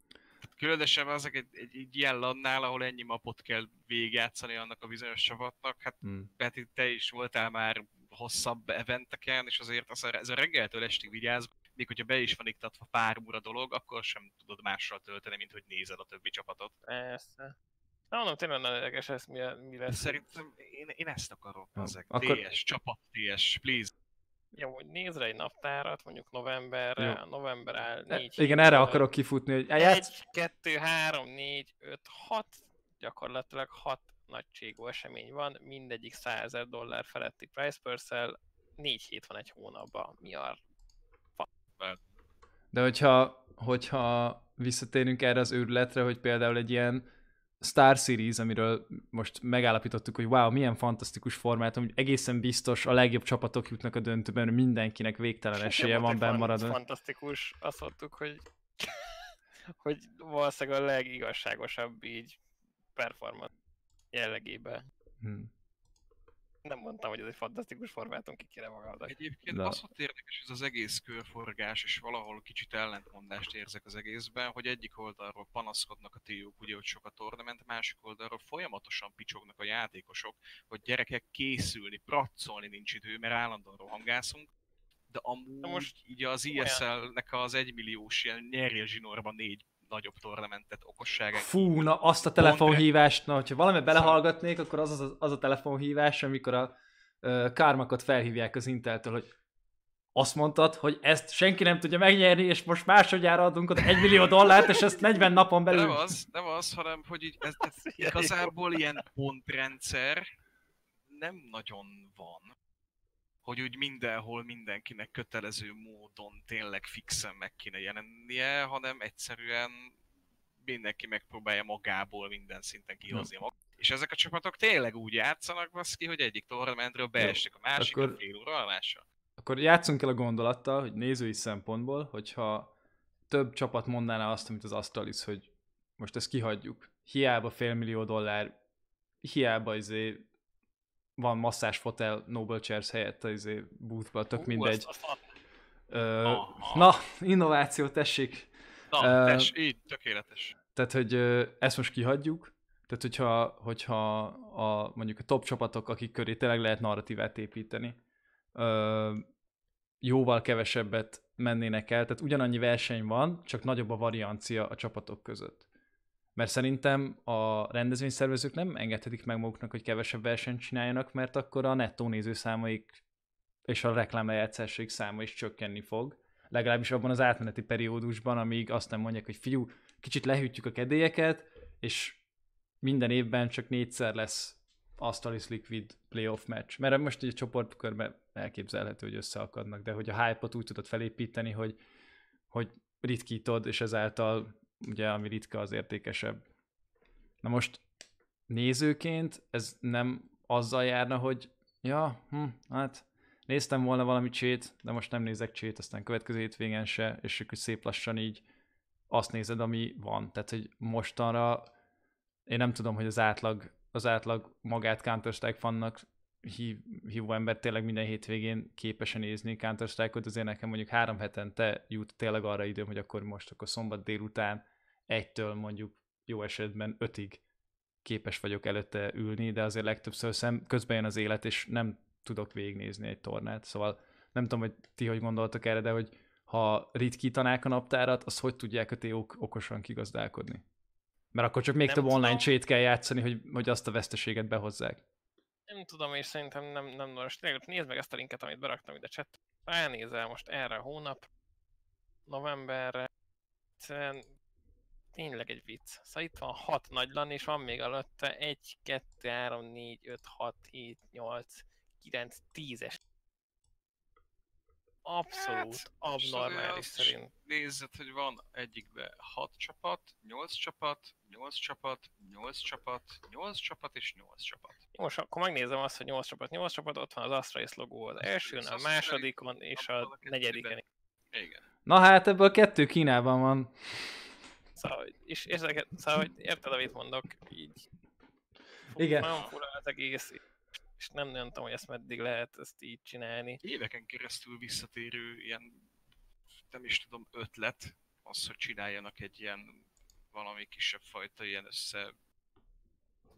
Tehát különösen azok egy, egy, egy ilyen lannál, ahol ennyi mapot kell végigjátszani annak a bizonyos csapatnak. Hát Hmm. Peti, te is voltál már hosszabb eventeken, és azért az a, ez a reggeltől estig vigyáz, még hogyha be is van iktatva pár óra dolog, akkor sem tudod mással tölteni, mint hogy nézed a többi csapatot. Persze. Na, mondom, tényleg nagyon érdekes ez, mi, mi lesz. Szerintem én, én ezt akarom. Jó, Ezek. akkor- TS, csapat TS, please. Jó, hogy nézd rá egy naptárat, mondjuk novemberre, Jó. a november áll E, négy Igen, hétből. erre akarok kifutni, hogy játsz... Egy, kettő, három, négy, öt, hat, gyakorlatilag hat nagyságú esemény van, mindegyik 100 ezer dollár feletti price per négy hét van egy hónapban. Mi a De hogyha, hogyha visszatérünk erre az őrületre, hogy például egy ilyen Star Series, amiről most megállapítottuk, hogy wow, milyen fantasztikus formátum, hogy egészen biztos a legjobb csapatok jutnak a döntőben, mindenkinek végtelen esélye van benn maradni. Fantasztikus, azt mondtuk, hogy, hogy valószínűleg a legigazságosabb így performance jellegében. Hmm. Nem mondtam, hogy ez egy fantasztikus formátum, ki kéne magadnak. Egyébként Na. az ott érdekes, ez az egész körforgás, és valahol kicsit ellentmondást érzek az egészben, hogy egyik oldalról panaszkodnak a TU-k, ugye, hogy sok a tornament, másik oldalról folyamatosan picsognak a játékosok, hogy gyerekek készülni, praccolni nincs idő, mert állandóan rohangászunk, de amúgy Na most így az ISL-nek az egymilliós ilyen nyerje zsinórban négy nagyobb tornamentet okosságán. Fú, na azt a telefonhívást, na, hogyha valami belehallgatnék, akkor az az, az a telefonhívás, amikor a uh, kármakat felhívják az Inteltől, hogy azt mondtad, hogy ezt senki nem tudja megnyerni, és most másodjára adunk ott egy millió dollárt, és ezt 40 napon De belül... nem az, nem az, hanem hogy így ez, ez igazából ilyen pontrendszer nem nagyon van. Hogy úgy mindenhol mindenkinek kötelező módon tényleg fixen meg kéne jelennie, hanem egyszerűen mindenki megpróbálja magából minden szinten kihozni magát. És ezek a csapatok tényleg úgy játszanak, baszki, hogy egyik tornamentről beestek a másikra akkor- fél óra alásra. Akkor játszunk el a gondolattal, hogy nézői szempontból, hogyha több csapat mondaná azt, amit az Astralis, hogy most ezt kihagyjuk. Hiába félmillió dollár, hiába izé van masszás fotel Noble Chairs helyett az izé boothba, tök Ú, mindegy. azt- azt- Ö, Aha. na, innováció, tessék. Na, Ö, tess, így, tökéletes. Tehát, hogy ezt most kihagyjuk, tehát hogyha, hogyha a, mondjuk a top csapatok, akik köré tényleg lehet narratívát építeni, ö, jóval kevesebbet mennének el, tehát ugyanannyi verseny van, csak nagyobb a variancia a csapatok között. Mert szerintem a rendezvényszervezők nem engedhetik meg maguknak, hogy kevesebb versenyt csináljanak, mert akkor a nettó nézőszámaik és a reklámlejátszásaik száma is csökkenni fog. Legalábbis abban az átmeneti periódusban, amíg azt nem mondják, hogy figyú, kicsit lehűtjük a kedélyeket, és minden évben csak négyszer lesz Astralis Liquid playoff match. Mert most egy csoportkörben elképzelhető, hogy összeakadnak, de hogy a hype-ot úgy tudod felépíteni, hogy, hogy ritkítod, és ezáltal ugye ami ritka az értékesebb. Na most nézőként ez nem azzal járna, hogy ja, hm, hát néztem volna valami csét, de most nem nézek csét, aztán következő hétvégén se, és akkor szép lassan így azt nézed, ami van. Tehát, hogy mostanra én nem tudom, hogy az átlag, az átlag magát Counter-Strike fannak hív, hívó ember tényleg minden hétvégén képes nézni counter strike azért nekem mondjuk három hetente jut tényleg arra időm, hogy akkor most akkor szombat délután egytől mondjuk jó esetben ötig képes vagyok előtte ülni, de azért legtöbbször szem, közben jön az élet, és nem tudok végignézni egy tornát. Szóval nem tudom, hogy ti hogy gondoltok erre, de hogy ha ritkítanák a naptárat, az hogy tudják a téók okosan kigazdálkodni? Mert akkor csak még Nem több online csét kell játszani, hogy, hogy azt a veszteséget behozzák. Nem tudom, és szerintem nem, nem most tényleg nézd meg ezt a linket, amit beraktam ide chat. Ránézel most erre a hónap, novemberre, tényleg egy vicc. Szóval itt van 6 nagy LAN, és van még előtte 1, 2, 3, 4, 5, 6, 7, 8, 9, 10-es. Abszolút Hát, abnormális szerint. Nézzed, hogy van egyikbe 6 csapat, 8 csapat, 8 csapat, 8 csapat, 8 csapat és 8 csapat. Most akkor megnézem azt, hogy 8 csapat, 8 csapat, ott van az Astralis logó az elsőn, a másodikon és a negyediken. Igen. Na hát ebből kettő Kínában van. Szóval, és ezeket, szóval, hogy érted, amit mondok, így. Fú, Igen. Nagyon fura az egész, és nem, nem tudom, hogy ezt meddig lehet ezt így csinálni. Éveken keresztül visszatérő ilyen, nem is tudom, ötlet, az, hogy csináljanak egy ilyen valami kisebb fajta ilyen össze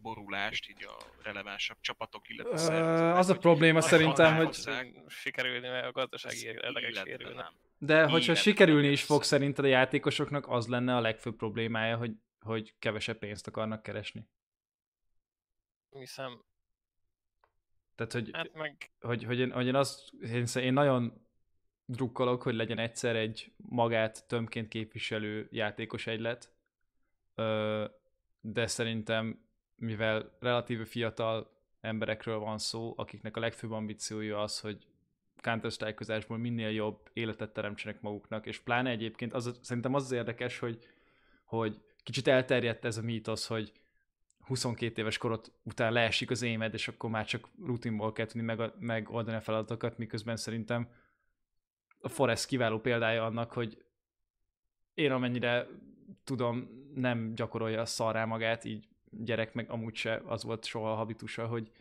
borulást, így a relevánsabb csapatok, illetve szervezetek, az a probléma szerintem, hogy-. Sikerülni, mert a gazdasági érdekek sérülnek. nem. De hogyha Életben sikerülni is fog, szerinted a játékosoknak az lenne a legfőbb problémája, hogy, hogy kevesebb pénzt akarnak keresni. Hiszem, Tehát, hogy, hát meg hogy, hogy, én, hogy én, azt, én, én nagyon drukkolok, hogy legyen egyszer egy magát tömként képviselő játékos egylet, de szerintem, mivel relatíve fiatal emberekről van szó, akiknek a legfőbb ambíciója az, hogy counter minél jobb életet teremtsenek maguknak, és pláne egyébként az, szerintem az az érdekes, hogy, hogy kicsit elterjedt ez a mítosz, hogy 22 éves korot után leesik az émed, és akkor már csak rutinból kell tudni meg, megoldani a feladatokat, miközben szerintem a Forest kiváló példája annak, hogy én amennyire tudom, nem gyakorolja a szarrá magát, így gyerek meg amúgy se az volt soha a habitusa, hogy,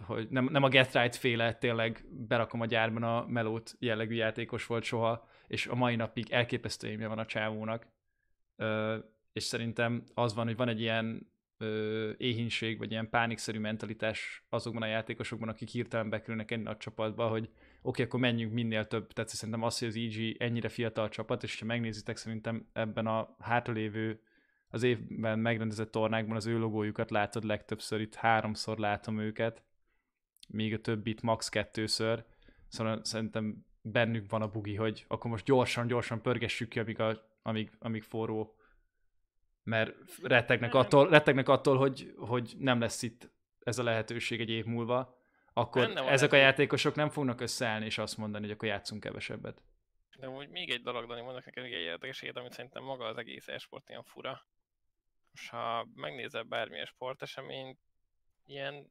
hogy nem, nem a Get Right féle tényleg berakom a gyárban a melót jellegű játékos volt soha, és a mai napig elképesztő émje van a csávónak. Ö, és szerintem az van, hogy van egy ilyen ö, éhínség, vagy ilyen pánikszerű mentalitás azokban a játékosokban, akik hirtelen bekerülnek egy nagy csapatba, hogy oké, okay, akkor menjünk minél több. Tehát szerintem az, hogy az EG ennyire fiatal csapat, és ha megnézitek, szerintem ebben a hátralévő az évben megrendezett tornákban az ő logójukat látod legtöbbször, itt háromszor látom őket, míg a többit max. kettőször. Szóval szerintem bennük van a bugi, hogy akkor most gyorsan, gyorsan pörgessük ki, amíg, a, amíg, amíg forró. Mert rettegnek attól, rettegnek attól hogy, hogy nem lesz itt ez a lehetőség egy év múlva, akkor Benne ezek a játékosok nem fognak összeállni és azt mondani, hogy akkor játszunk kevesebbet. De úgy még egy dolog, Dani, mondok neked egy érdekeséget, amit szerintem maga az egész esport ilyen fura. Most ha megnézel bármilyen sporteseményt, ilyen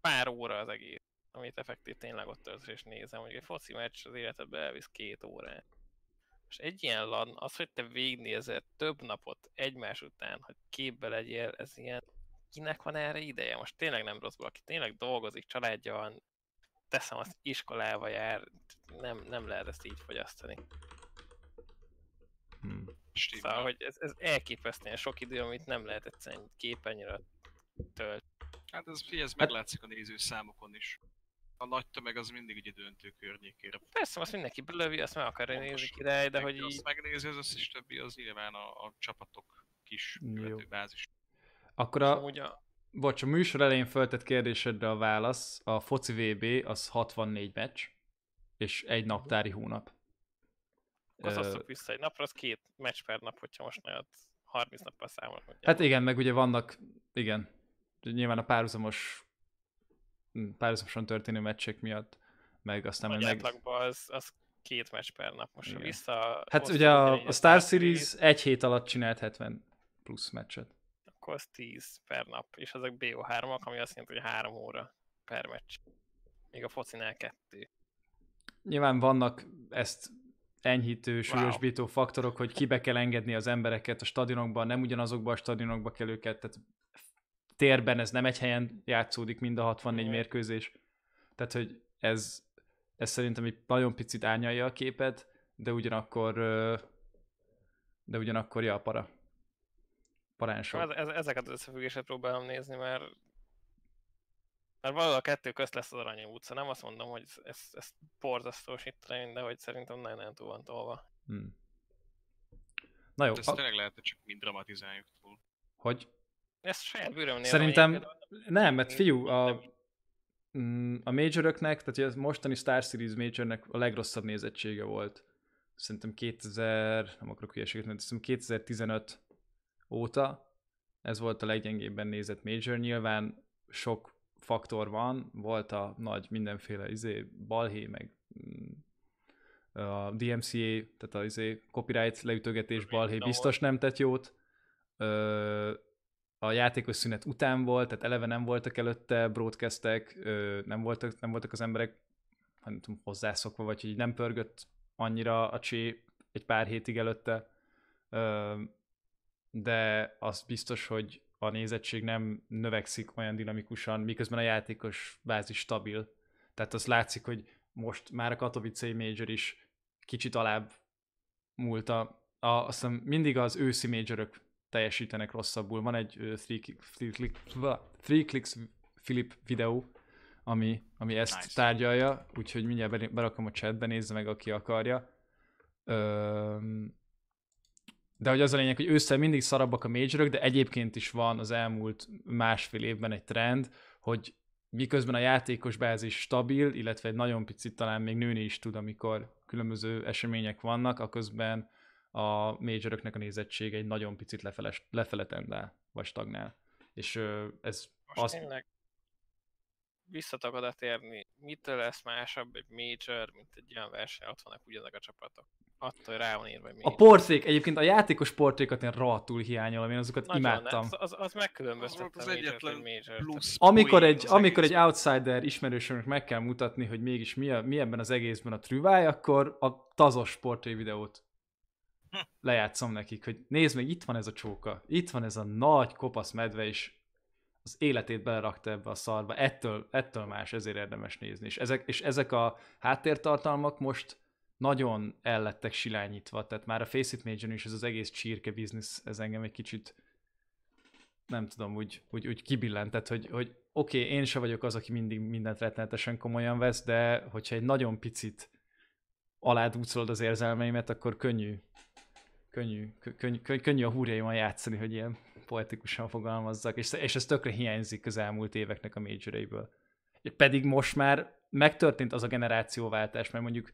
pár óra az egész, amit effektív tényleg ott töltesz és nézem, hogy egy foci meccs az életedbe elvisz két órát. És egy ilyen LAN, az, hogy te végignézed több napot egymás után, hogy képbe legyél, ez ilyen, kinek van erre ideje? Most tényleg nem rosszul, aki tényleg dolgozik, családja van, teszem azt iskolába jár, nem, nem lehet ezt így fogyasztani. Stimmel. Szóval, hogy ez, ez elképesztően sok idő, amit nem lehet egyszerűen képernyőre tölt. Hát ez, ez meglátszik a nézőszámokon is. A nagy tömeg az mindig ugye döntő környékére. Persze, azt mindenki belövi, azt meg akarja nézni király, de hogy így... azt megnézi, az összes többi az nyilván a, a csapatok kis követőbázis. Akkor a, Amúgy a, bocs, a műsor elején föltett kérdésedre a válasz, a foci VB az 64 meccs, és egy naptári hónap. Ö, osszuk vissza egy napra, az két meccs per nap, hogyha most nagyon 30 nappal számolok. hogy Hát igen, meg ugye vannak, igen, nyilván a párhuzamos, párhuzamosan történő meccsek miatt, meg aztán Nagy meg... az, az két meccs per nap. Most Igen. vissza... Hát ugye a, a Star Series, Series egy hét alatt csinált 70 plusz meccset. Akkor az 10 per nap, és ezek BO3-ak, ami azt jelenti, hogy 3 óra per meccs. Még a focinál kettő. Nyilván vannak ezt enyhítő, súlyosbító faktorok, hogy kibe kell engedni az embereket a stadionokban, nem ugyanazokba a stadionokba kell őket, tehát térben ez nem egy helyen játszódik mind a 64 Mhm. mérkőzés. Tehát, hogy ez, ez szerintem egy nagyon picit árnyalja a képet, de ugyanakkor de ugyanakkor ja, para. Parán sok. Ez, ezeket az összefüggéseket próbálom nézni, mert mert valahol a kettő közt lesz az Arany utca. Nem azt mondom, hogy ez, ez, ez borzasztó train, de hogy szerintem nagyon-nagyon túl van tolva. Hmm. Na jó, Ezt a, tényleg lehet, hogy csak mind dramatizáljuk túl. hogy Ezt saját bőröm nézem Szerintem nem, mert fiú, a, mm, a majoröknek, tehát a mostani Star Series majornek a legrosszabb nézettsége volt. Szerintem 2000, nem akarok hülyeséget mondani, szerintem 2015 óta ez volt a leggyengébben nézett major. Nyilván sok faktor van, volt a nagy mindenféle izé, balhé, meg mm, a DMCA, tehát a izé, copyright leütögetés balhé biztos nem tett jót. A játékos szünet után volt, tehát eleve nem voltak előtte broadcastek, nem voltak, nem voltak az emberek nem tudom, hozzászokva, vagy hogy nem pörgött annyira a csé egy pár hétig előtte. De az biztos, hogy a nézettség nem növekszik olyan dinamikusan, miközben a játékos bázis stabil. Tehát az látszik, hogy most már a Katowice Major is kicsit alább múlt a, a azt hiszem mindig az őszi majorök teljesítenek rosszabbul. Van egy ö, three, three, click, three Clicks Philip videó, ami, ami ezt Nice. tárgyalja, úgyhogy mindjárt be- berakom a chatbe, nézze meg, aki akarja. Öm, de hogy az a lényeg, hogy ősszel mindig szarabbak a majorok, de egyébként is van az elmúlt másfél évben egy trend, hogy miközben a játékos bázis stabil, illetve egy nagyon picit talán még nőni is tud, amikor különböző események vannak, aközben a majoröknek a nézettsége egy nagyon picit lefele, lefele tendál, vagy stagnál. És ez Most az, tényleg visszatok oda térni, mitől lesz másabb egy major, mint egy olyan verseny, ott vannak ugyanazok a csapatok. Attól, hogy rá van írva, hogy a major. portrék, egyébként a játékos portrékat én rohadtul hiányolom, én azokat Nagyon, imádtam. Az, az, az Az megkülönböztette volt az a majort egyetlen egy major plusz amikor egy, az amikor egy outsider ismerősömnek meg kell mutatni, hogy mégis mi, a, mi ebben az egészben a trüváj, akkor a tazos portré videót Hm. lejátszom nekik, hogy nézd meg, itt van ez a csóka, itt van ez a nagy kopasz medve, és az életét belerakta ebbe a szarba. Ettől, ettől más, ezért érdemes nézni. És ezek, és ezek a háttértartalmak most nagyon ellettek silányítva, tehát már a Face It Major is ez az egész csirke biznisz, ez engem egy kicsit nem tudom, úgy, úgy, úgy kibillentett, hogy, hogy oké, okay, én se vagyok az, aki mindig mindent rettenetesen komolyan vesz, de hogyha egy nagyon picit aládúcolod az érzelmeimet, akkor könnyű, könnyű, kö- könnyű, könnyű, könnyű a húrjaimon játszani, hogy ilyen poetikusan fogalmazzak, és, és ez tökre hiányzik az elmúlt éveknek a majoreiből. Pedig most már megtörtént az a generációváltás, mert mondjuk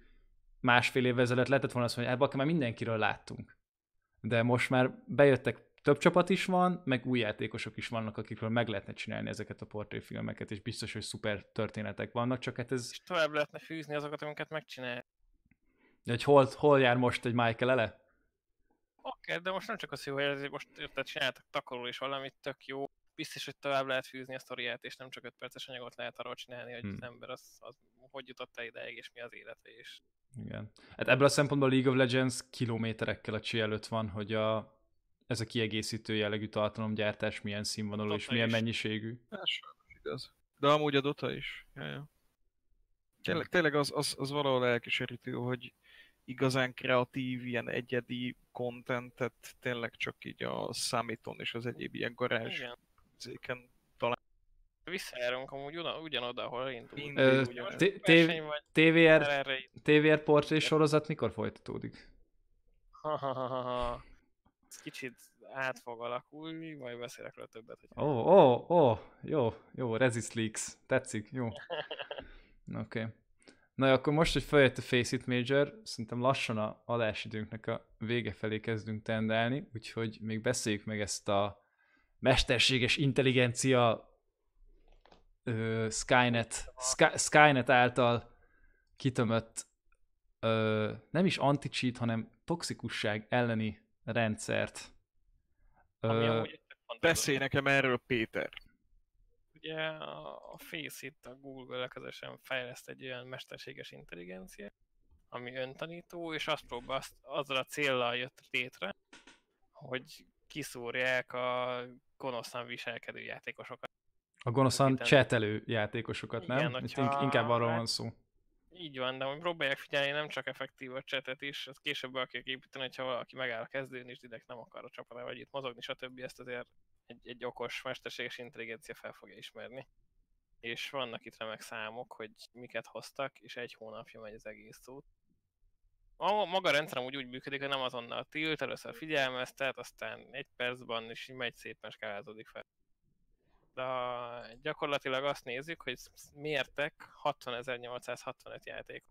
másfél évvel ezelőtt lehetett volna azt mondani, hogy hát már mindenkiről láttunk. De most már bejöttek több csapat is van, meg új játékosok is vannak, akikről meg lehetne csinálni ezeket a portréfilmeket, és biztos, hogy szuper történetek vannak, csak hát ez, És tovább lehetne fűzni azokat, amiket megcsinál. hogy hol, hol jár most egy Michael ele? Oké, de most nem csak az jó, hogy most érted, csináltak takarul is valamit tök jó. Biztos, hogy tovább lehet fűzni a sztoriát, és nem csak 5 perces anyagot lehet arról csinálni, hogy Hmm. az ember az, az hogy jutott el ideig, és mi az élete, és Igen. Hát ebből a szempontból League of Legends kilométerekkel a csi előtt van, hogy a, ez a kiegészítő jellegű tartalomgyártás milyen színvonalú és milyen is. mennyiségű. Sajnos igaz. De amúgy a Dota is. Ja, ja. Tényleg, tényleg az, az, az valahol elkísérítő, hogy igazán kreatív, ilyen egyedi contentet tényleg csak így a Summiton és az egyéb ilyen garázs igen. Zéken Visszajárunk amúgy ugyan, ugyanoda, ahol indult. Ö, TVR. TVR portré sorozat mikor folytatódik? Ez kicsit át fog alakulni, majd beszélek róla többet, Ó, ó, ó, jó, jó, Resist Leaks, tetszik, jó. Oké. Okay. Na akkor most, hogy feljött a Face It Major, szerintem lassan a adásidőnknek a vége felé kezdünk tendálni, úgyhogy még beszéljük meg ezt a mesterséges intelligencia ö, Skynet, Sky, Skynet által kitömött ö, nem is anti-cheat, hanem toxikusság elleni rendszert. ami Ö. Beszélj nekem erről, Péter. Ugye a Faceit a Google közösen fejleszt egy olyan mesterséges intelligenciát, ami öntanító, és azt próbál, azt, azzal a céllal jött létre, hogy kiszúrják a gonoszan viselkedő játékosokat. A gonoszan csetelő játékosokat, nem? Igen, hogyha- ink- inkább arról van szó. Így van, de hogy próbálják figyelni nem csak effektív a csetet is, ezt később be kell építeni, hogyha valaki megáll a kezdőn és direkt nem akar a csapatával vagy itt mozogni, stb. Ezt azért egy, egy okos, mesterséges intelligencia fel fogja ismerni. És vannak itt remek számok, hogy miket hoztak, és egy hónapja megy az egész út. A maga a rendszer úgy, úgy működik, hogy nem azonnal tilt, először figyelmeztet, aztán egy percben is megy szépen skálázódik fel. De gyakorlatilag azt nézzük, hogy mértek 60.865 játék.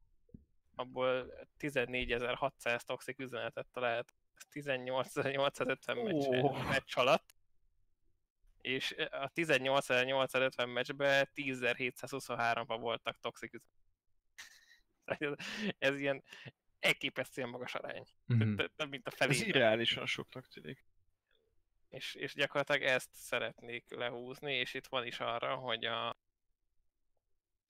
Abból 14.600 toxik üzenetet talált, ez 18.850 meccs, Ó. meccs alatt. És a 18.850 meccsben 10.723-ban voltak toxik üzenetek. Ez ilyen elképesztően magas arány. Mhm. Több- Több mint a Ez felé. irreálisan soknak tűnik. És, és gyakorlatilag ezt szeretnék lehúzni, és itt van is arra, hogy a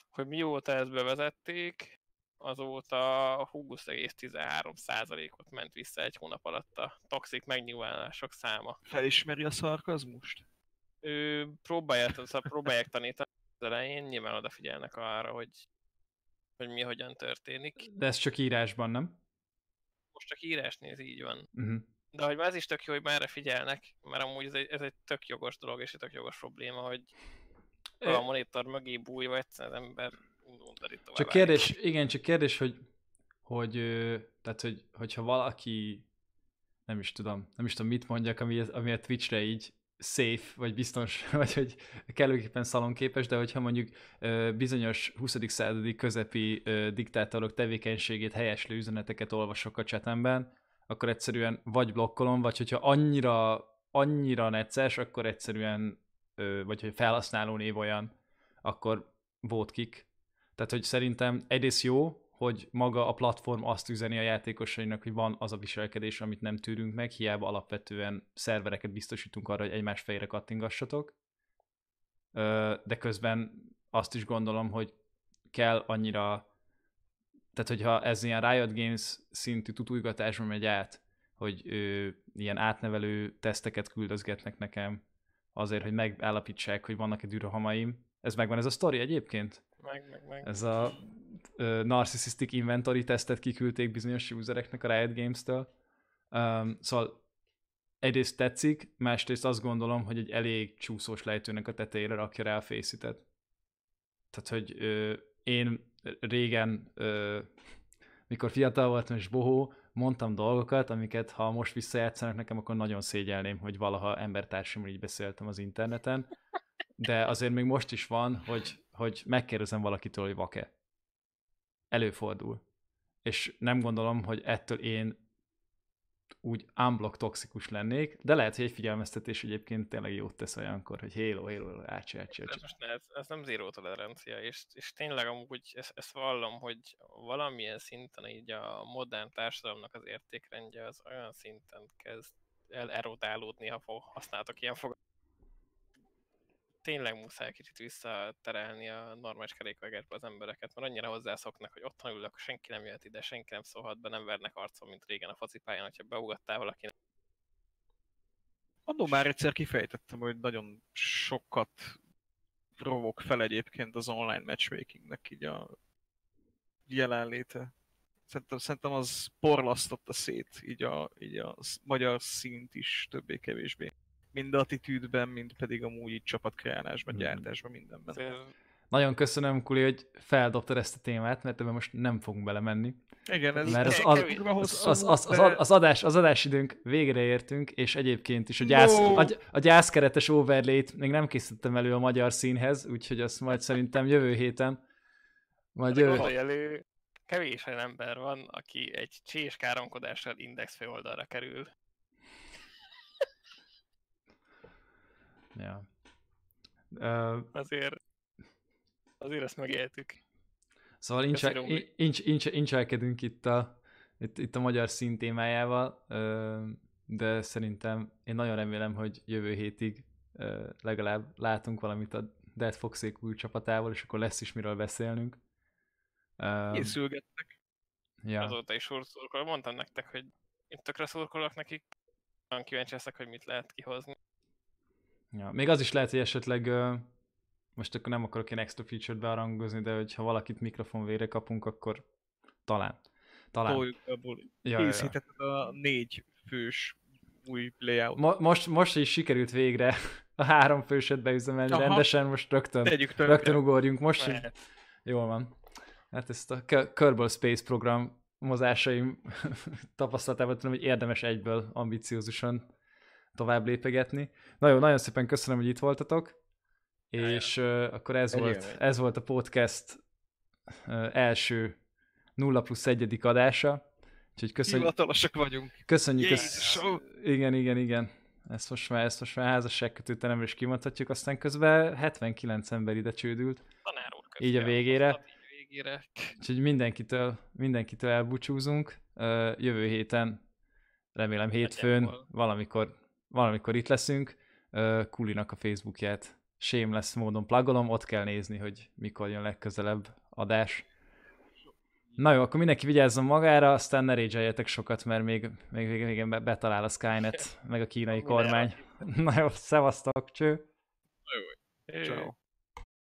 hogy mióta ezt bevezették, azóta 20,13%-ot ment vissza egy hónap alatt a toxik megnyilvánulások száma. Felismeri a szarkazmust? Ő próbálja, szóval próbálják tanítani az elején, nyilván odafigyelnek arra, hogy, hogy mi hogyan történik. De ez csak írásban, nem? Most csak írás néz, így van. Uh-huh. De hogy már ez is tök jó, hogy merre figyelnek, mert amúgy ez egy, ez egy tök jogos dolog, és egy tök jogos probléma, hogy a monitor mögé bújva egyszerűen az ember undorít tovább. Csak kérdés, igen, csak kérdés, hogy, hogy, tehát, hogy, hogyha valaki, nem is tudom, nem is tudom mit mondjak, ami, ami a Twitchre így safe, vagy biztons, vagy hogy kellőképpen szalonképes, de hogyha mondjuk bizonyos 20. századi közepi diktátorok tevékenységét helyeslő üzeneteket olvasok a chatemben, akkor egyszerűen vagy blokkolom, vagy hogyha annyira, annyira necces, akkor egyszerűen, vagy hogy felhasználó név olyan, akkor vote kick. Tehát, hogy szerintem egyrészt jó, hogy maga a platform azt üzeni a játékosainak, hogy van az a viselkedés, amit nem tűrünk meg, hiába alapvetően szervereket biztosítunk arra, hogy egymás fejére kattingassatok. De közben azt is gondolom, hogy kell annyira, tehát hogyha ez ilyen Riot Games szintű tutújgatásba megy át, hogy ö, ilyen átnevelő teszteket küldözgetnek nekem azért, hogy megállapítsák, hogy vannak-e dűrhamaim. Ez megvan ez a sztori egyébként? Meg, meg, meg. Ez a narcissistic inventory tesztet kiküldték bizonyos usereknek a Riot Games-től. Um, szóval egyrészt tetszik, másrészt azt gondolom, hogy egy elég csúszós lejtőnek a tetejére rakja rá a faceit Tehát, hogy ö, én régen, ö, mikor fiatal voltam és bohó, mondtam dolgokat, amiket ha most visszajátszanak nekem, akkor nagyon szégyelném, hogy valaha embertársammal így beszéltem az interneten. De azért még most is van, hogy, hogy megkérdezem valakitől, hogy vak-e. Előfordul. És nem gondolom, hogy ettől én úgy unblock toxikus lennék, de lehet, hogy egy figyelmeztetés egyébként tényleg jót tesz olyankor, hogy hélo, hélo, ácsi, ácsi, Ez, ácsi. ne, ez, ez nem zéró tolerancia, és, és tényleg amúgy ezt, ezt vallom, hogy valamilyen szinten így a modern társadalomnak az értékrendje az olyan szinten kezd el erodálódni, ha használtok ilyen fogalmat. Tényleg muszáj kicsit visszaterelni a normális kerékvágásba az embereket, mert annyira hozzászoknak, hogy otthon ülök, senki nem jöhet ide, senki nem szólhat be, nem vernek arcon, mint régen a focipályán, hogyha beugattál valakinek. Annó már egyszer kifejtettem, hogy nagyon sokat rovok fel egyébként az online matchmakingnek így a jelenléte. Szerintem, szerintem az porlasztotta szét így a, így a magyar szint is többé-kevésbé. Mind attitűdben, mind pedig amúgy így csapatkreálásban, Mhm. gyártásban, mindenben. Nagyon köszönöm, Kuli, hogy feldobtad ezt a témát, mert ebben most nem fogunk belemenni. Igen, ez, Mert az, az, az, az, az, az, az, adás, az adásidőnk végre értünk, és egyébként is a, gyász, No! a, a gyászkeretes overlay-t még nem készítettem elő a magyar színhez, úgyhogy azt majd szerintem jövő héten. Majd Jövő. elő, kevés olyan ember van, aki egy csés káromkodással index főoldalra kerül. Ja. Ö, Azért, azért ezt megéltük. Szóval Robi. incs, incs, incselkedünk itt a, itt, itt a magyar szín témájával, de szerintem én nagyon remélem, hogy jövő hétig legalább látunk valamit a Dead Foxék új csapatával, és akkor lesz is miről beszélnünk. Készülgettek. ja. Azóta is szurkolok. Mondtam nektek, hogy én tökre szurkolok nekik. Nagyon kíváncsi leszek, hogy mit lehet kihozni. Ja, még az is lehet, hogy esetleg most akkor nem akarok én extra feature-t bearangozni, de hogyha valakit mikrofon végre kapunk, akkor talán. Talán. Toljuk be a buli. Ja, ja, ja. A négy fős új layout. Mo- most, most is sikerült végre a három főset beüzemelni Aha. rendesen, most rögtön, rögtön ugorjunk. Most így, Mehet. jól van. Hát ezt a Kerbal Space program mozásaim tapasztalatában tudom, hogy érdemes egyből ambiciózusan tovább lépegetni. Nagyon, nagyon szépen köszönöm, hogy itt voltatok, és uh, akkor ez Egy volt, ez volt a podcast uh, első 0 plusz egyedik adása. Úgyhogy köszönjük, Hivatalosak vagyunk. köszönjük ezt. Jézusom! Igen, igen, igen. Ezt most már, ezt most már házasságkötőtelemre is kimondhatjuk, aztán közben 79 ember ide csődült, Tanár úr Így a végére. végére. úgyhogy mindenkitől, mindenkitől elbúcsúzunk. Ö, Jövő héten, remélem hétfőn, valamikor, valamikor itt leszünk. Kulinak a Facebookját shameless módon plagolom, ott kell nézni, hogy mikor jön legközelebb adás. Na jó, akkor mindenki vigyázzon magára, aztán ne rage sokat, mert még, még, még, még betalál a Skynet, meg a kínai kormány. Na jó, szevasztok, cső! Ő. Ciao.